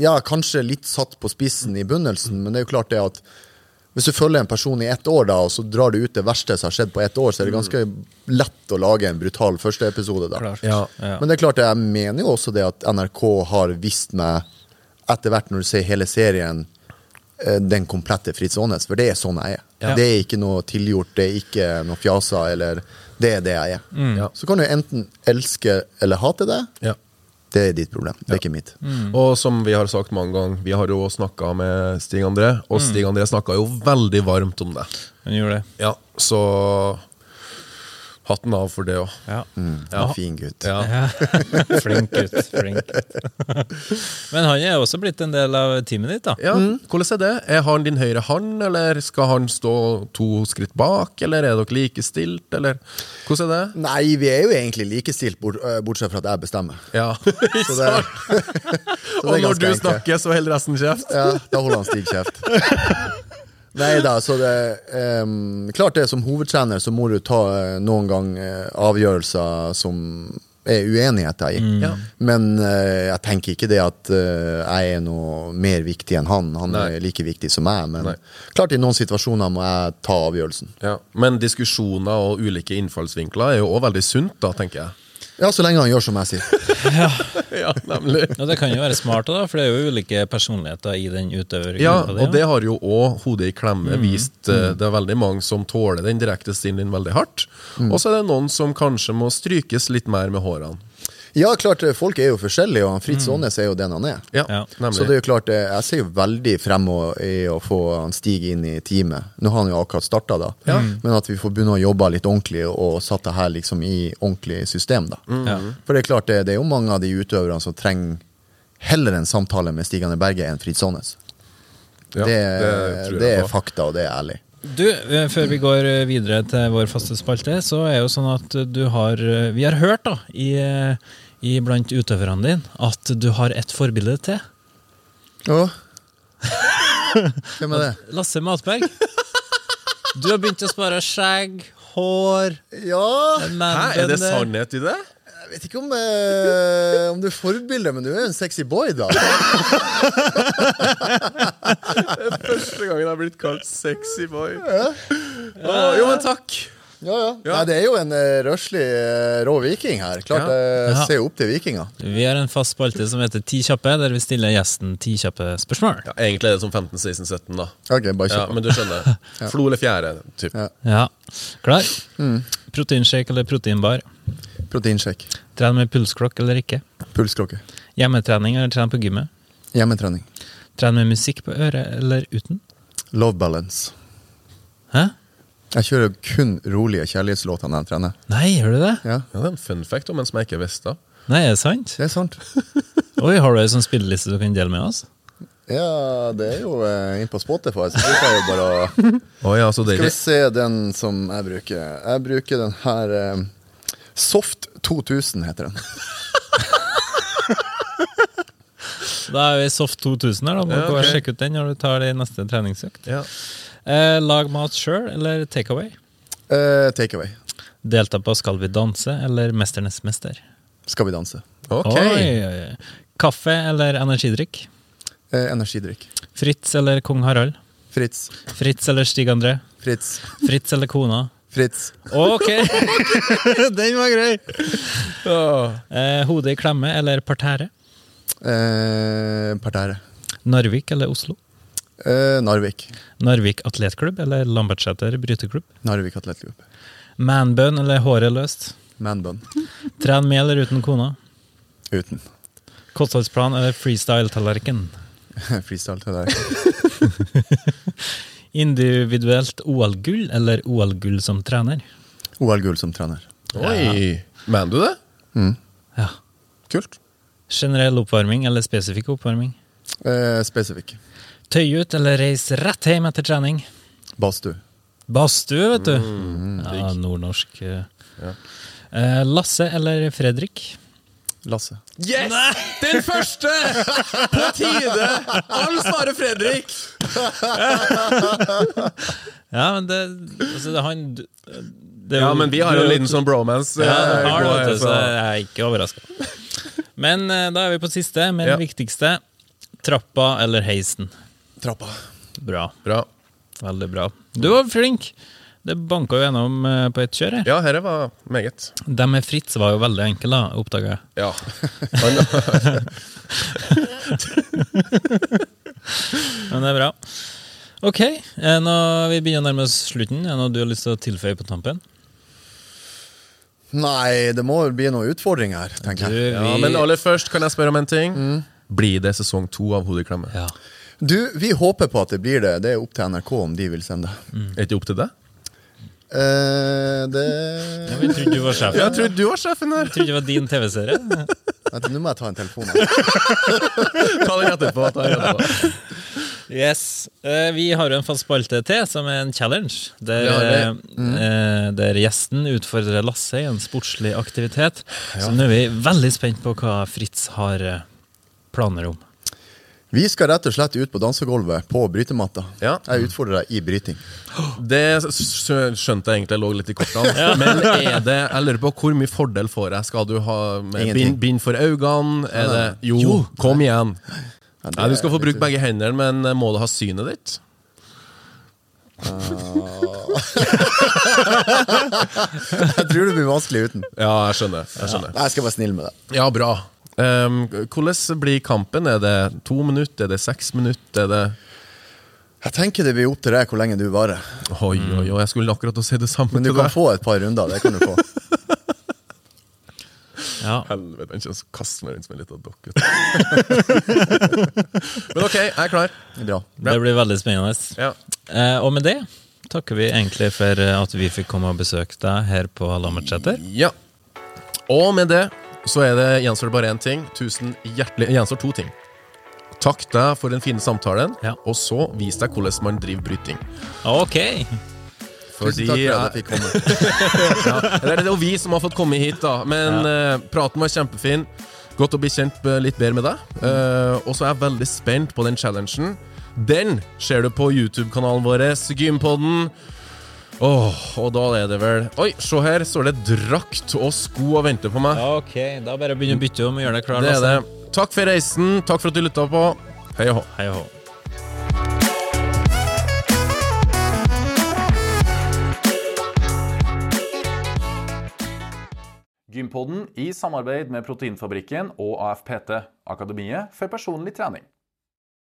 ja, kanskje litt satt på spissen i begynnelsen, men det er jo klart det at hvis du følger en person i ett år, da, og så drar du ut det verste som har skjedd på ett år, så er det ganske lett å lage en brutal førsteepisode. da. Klart. Ja. Ja. Men det er klart, jeg mener jo også det at NRK har vist meg, etter hvert når du ser hele serien, eh, den komplette Fritz Aanes, for det er sånn jeg er. Ja. Det er ikke noe tilgjort, det er ikke noe fjasa, eller det er det jeg er. Ja. Så kan du enten elske eller hate det. Det er ditt problem, det er ikke mitt. Og som vi har sagt mange ganger, vi har jo snakka med Stig André, og Stig André snakka jo veldig varmt om det. Han gjorde det. Ja, så hatten av for det òg. Ja. Ja, fin gutt. Ja. Flink gutt. Flink. Men han er også blitt en del av teamet ditt, da. Ja, Hvordan er det? Er han din høyre hånd, eller skal han stå to skritt bak? Eller er dere likestilt, eller hvordan er det? Nei, vi er jo egentlig likestilt, bort, øh, bortsett fra at jeg bestemmer. Ja, Så det, så det Og når du enkelt. snakker, så holder resten kjeft? Ja, da holder han Stig kjeft. Nei da, så det um, Klart det, som hovedtrener så må du ta uh, noen gang uh, avgjørelser som er uenigheter i. Ja. Men uh, jeg tenker ikke det at jeg er noe mer viktig enn han. Han Nei. er like viktig som meg. Men Nei. klart i noen situasjoner må jeg ta avgjørelsen. Ja. Men diskusjoner og ulike innfallsvinkler er jo òg veldig sunt, da, tenker jeg. Ja, så lenge han gjør som jeg sier. Ja, nemlig. Og det kan jo være smart, da, for det er jo ulike personligheter i den utøvergruppa. Ja, og det har jo òg hodet i klemme Mm. vist. Mm. Det er veldig mange som tåler den direkte stilen din veldig hardt. Mm. Og så er det noen som kanskje må strykes litt mer med hårene. Ja, klart, eh, folk er jo forskjellige, og Fritz Aanes er jo den han er. Ja, Ja. Så det er jo klart, eh, jeg ser jo veldig frem i å få han Stig inn i teamet. Nå har han jo akkurat starta, da. Men at vi får begynne å jobbe litt ordentlig og satt det her liksom i ordentlig system, da. Ja. For det er klart, det, det er jo mange av de utøverne som trenger heller en samtale med Stig Berge enn Fritz Aanes. Ja, det, det, det, er fakta, og det er ærlig. Du, eh, før vi går eh, videre til vår faste spalte, så er jo sånn at du har eh, Vi har hørt, da, i, eh, i blant utøverne dine, at du har et forbilde til. Ja. Hvem er det? Lasse Matberg. Du har begynt å spare skjegg, hår Ja Hæ, er det sannhet i det? Jeg vet ikke om, eh, om du er forbilde, men du er jo en sexy boy, da. Første gangen jeg har blitt kalt sexy boy. jo, men takk. Ja, ja. Ja. Nei, det er jo en uh, røslig uh, rå viking her. Klart jeg Ja. ser jo opp til vikinger. Vi har en fast spalte som heter Ti kjappe, der vi stiller gjesten ti kjappe spørsmål. Ja, egentlig er det som 15, 16, 17, da. Ok, bare Ja, men du skjønner. Flo eller fjære, typ. Ja. Ja. Klar? Proteinshake eller proteinbar? Proteinsjekk. Trene med pulsklokk eller ikke? Pulsklokke. Hjemmetrening eller trene på gymmet? Hjemmetrening. Trene med musikk på øret eller uten? Love balance. Hæ? Jeg kjører kun rolige kjærlighetslåter når jeg trener. Nei, gjør du det? Ja, Ja, det er en fun fact om en som jeg ikke visste. Nei, er det sant? det er sant. Oi, har du ei sånn spilleliste du kan dele med oss? Ja, det er jo eh, inn på Spotify, så bruker jeg jo bare å Å ja, så Skal vi se den som jeg bruker. Jeg bruker den her eh, Soft 2000 heter den. Da er vi Soft 2000 her, da. Må Ja, ok. sjekke ut den når du tar det i neste treningsøkt. ja. Eh, lag mat sjøl eller takeaway? Take Takeaway. Delta på Skal vi danse eller Mesternes mester? Skal vi danse. Ok. Oi, oi, oi. Kaffe eller energidrikk? Eh, energidrikk. Fritz eller kong Harald? Fritz. Fritz eller Stig André? Fritz. Fritz eller kona? Fritz. Ok! Den var grei! Eh, Hodet i klemme eller parterre? Eh, parterre. Narvik eller Oslo? Eh, Narvik. Narvik atletklubb eller Lambertseter bryteklubb? Narvik atletklubb. Manbun eller håret løst? Manbun. Tren med eller uten kona? Uten. Kostholdsplan eller freestyle-tallerken? freestyle-tallerken. Individuelt OL-gull eller OL-gull som trener? OL-gull som trener. Oi! Mener du det? Ja. Kult. Generell oppvarming eller spesifikk oppvarming? Eh, spesifikk. Tøy ut eller reise rett hjem etter trening? Badstue. Badstue, vet du. ja, nordnorsk. eh. Eh, Lasse eller Fredrik? Lasse. Yes! Den første! På tide! Alle svarer Fredrik! Ja, men det, altså, det han det Ja, men vi har jo en liten sånn bromance. Ja, eh, har det, vet du, så jeg er ikke overraska. Men eh, da er vi på siste, med Ja. viktigste. Trappa eller heisen? Trappa. Bra. Bra. Veldig bra. Du var flink! Det banka jo gjennom eh, på ett kjør her. Ja, dette var meget. Det med Fritz var jo veldig enkel, da, oppdaga jeg. Ja. Men det er bra. Ok, eh, nå vi begynner å nærme oss slutten. Er det noe du har lyst til å tilføye på tampen? Nei, det må bli noen utfordringer her, tenker jeg. ja, men aller først kan jeg spørre om en ting. Blir det sesong to av Hodeklemme? Ja. Du, vi håper på at det blir det. Det er opp til NRK om de vil sende. Er ikke opp til det? Eh, det Ja, Jeg trodde du var sjefen. Jeg trodde du var sjefen her. Jeg trodde det var din TV-serie. Vent, Nå må jeg ta en telefon. Ta den etterpå. Ta den etterpå. Yes. Eh, vi har jo en fast spalte til, som er en challenge. Der, ja, mm. vi. eh, der gjesten utfordrer Lasse i en sportslig aktivitet. Så nå er vi veldig spent på hva Fritz har eh, planer om. Vi skal rett og slett ut på dansegulvet på brytematta. Ja. Jeg utfordrer deg i bryting. Det skjønte jeg egentlig lå litt i kortene. Men er det, jeg lurer på hvor mye fordel får jeg? Skal du ha bind, bind for øynene? Er det, jo, Jo. kom igjen. Ja, det Ja, du skal få bruke begge hendene, men må du ha synet ditt? Jeg tror det blir vanskelig uten. Ja, jeg skjønner. Jeg skjønner. Nei, Jeg skal være snill med deg. Ja, bra. Um, hvordan blir kampen? Er det to minutter? Er det seks minutter? Er det Jeg tenker det blir opp til deg hvor lenge du varer. Oi, oi, oi, jeg skulle akkurat å si det samme Men du til kan deg. få et par runder. Det kan du få. Ja. Helvete, han kommer til å kaste meg rundt som en liten dokke. Men ok, jeg er klar. Bra. Det blir veldig spennende. Ja. Eh, og med det takker vi egentlig for eh, at vi fikk komme og besøke deg her på Lammertseter. ja. Og med det så er det, gjenstår det bare én ting. Tusen hjertelig Gjenstår to ting. Takk deg for den fine samtalen, Ja. og så vis deg hvordan man driver bryting. Ok! Tusen takk for at jeg fikk komme. ja, det er jo vi som har fått komme hit, da. Men eh, praten var kjempefin. Godt å bli kjent eh, litt bedre med deg. Uh, og så er jeg veldig spent på den challengen. Den ser du på YouTube-kanalen vår, Gympodden. Åh, og da er det vel Oi, se her står det drakt og sko og venter på meg. Ok, Da bare begynne å bytte om og gjøre deg klar. det er det. Takk for reisen. Takk for at du lytta på. Hei og hå. Hei og hå. Gympodden i samarbeid med Proteinfabrikken og AFPT, Akademiet for personlig trening.